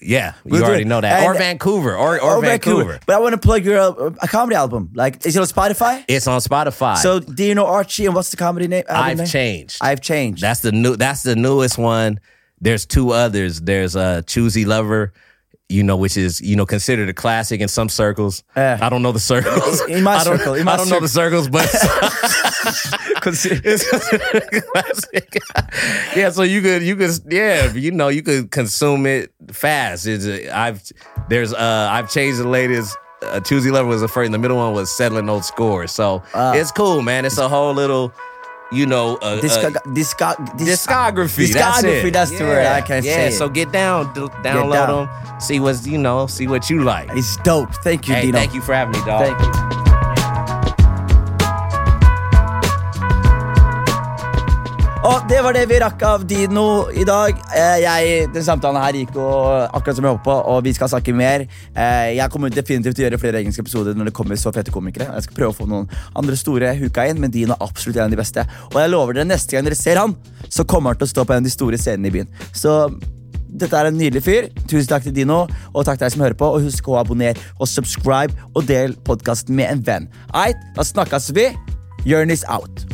[SPEAKER 3] yeah, you
[SPEAKER 1] We'll
[SPEAKER 3] already know that.
[SPEAKER 1] And-
[SPEAKER 3] or Vancouver, or or
[SPEAKER 1] Oh,
[SPEAKER 3] Vancouver.
[SPEAKER 1] But I want to plug your uh, a comedy album. Like, is it on Spotify?
[SPEAKER 3] It's on Spotify.
[SPEAKER 1] So, do you know Archie and what's the comedy name? album
[SPEAKER 3] I've
[SPEAKER 1] name?
[SPEAKER 3] changed.
[SPEAKER 1] I've changed.
[SPEAKER 3] That's the new. That's the newest one. There's two others. There's uh, Choosy Lover. You know, which is you know considered a classic in some circles.
[SPEAKER 1] Yeah.
[SPEAKER 3] I don't know the circles.
[SPEAKER 1] In- my
[SPEAKER 3] I don't,
[SPEAKER 1] circle, in my
[SPEAKER 3] I don't know the circles, but it's classic. yeah, so you could you could yeah you know you could consume it fast. It's a, I've there's uh I've changed the latest. Uh, Choosy Lover was the first. and The middle one was settling old scores. So
[SPEAKER 1] Ah.
[SPEAKER 3] it's cool, man. It's a whole little you know uh, uh,
[SPEAKER 1] disco- dis-
[SPEAKER 3] discography. That's,
[SPEAKER 1] Discography,
[SPEAKER 3] it.
[SPEAKER 1] that's the word. I can't
[SPEAKER 3] yeah,
[SPEAKER 1] say it.
[SPEAKER 3] so get down, d- download
[SPEAKER 1] down.
[SPEAKER 3] them, see what's you know, see what you like.
[SPEAKER 1] It's dope. Thank you,
[SPEAKER 3] Hey,
[SPEAKER 1] Dino.
[SPEAKER 3] thank you for having me, dog.
[SPEAKER 1] Thank you. Og det var det vi rakk av Dino i dag. Eh, Jeg, den samtalen her gikk jo akkurat som jeg håpet på, og vi skal snakke mer. Eh, Jeg kommer definitivt til å gjøre flere engelske episoder når det kommer så fete komikere. Jeg skal prøve å få noen andre store huka inn, men Dino er absolutt en av de beste. Og jeg lover dere, neste gang dere ser han, så kommer han til å stå på en av de store scenene i byen. Så dette er en nydelig fyr. Tusen takk til Dino, og takk til deg som hører på. Og husk å abonnere og subscribe og del podkasten med en venn. Eit, da snakkes vi. Jonis out.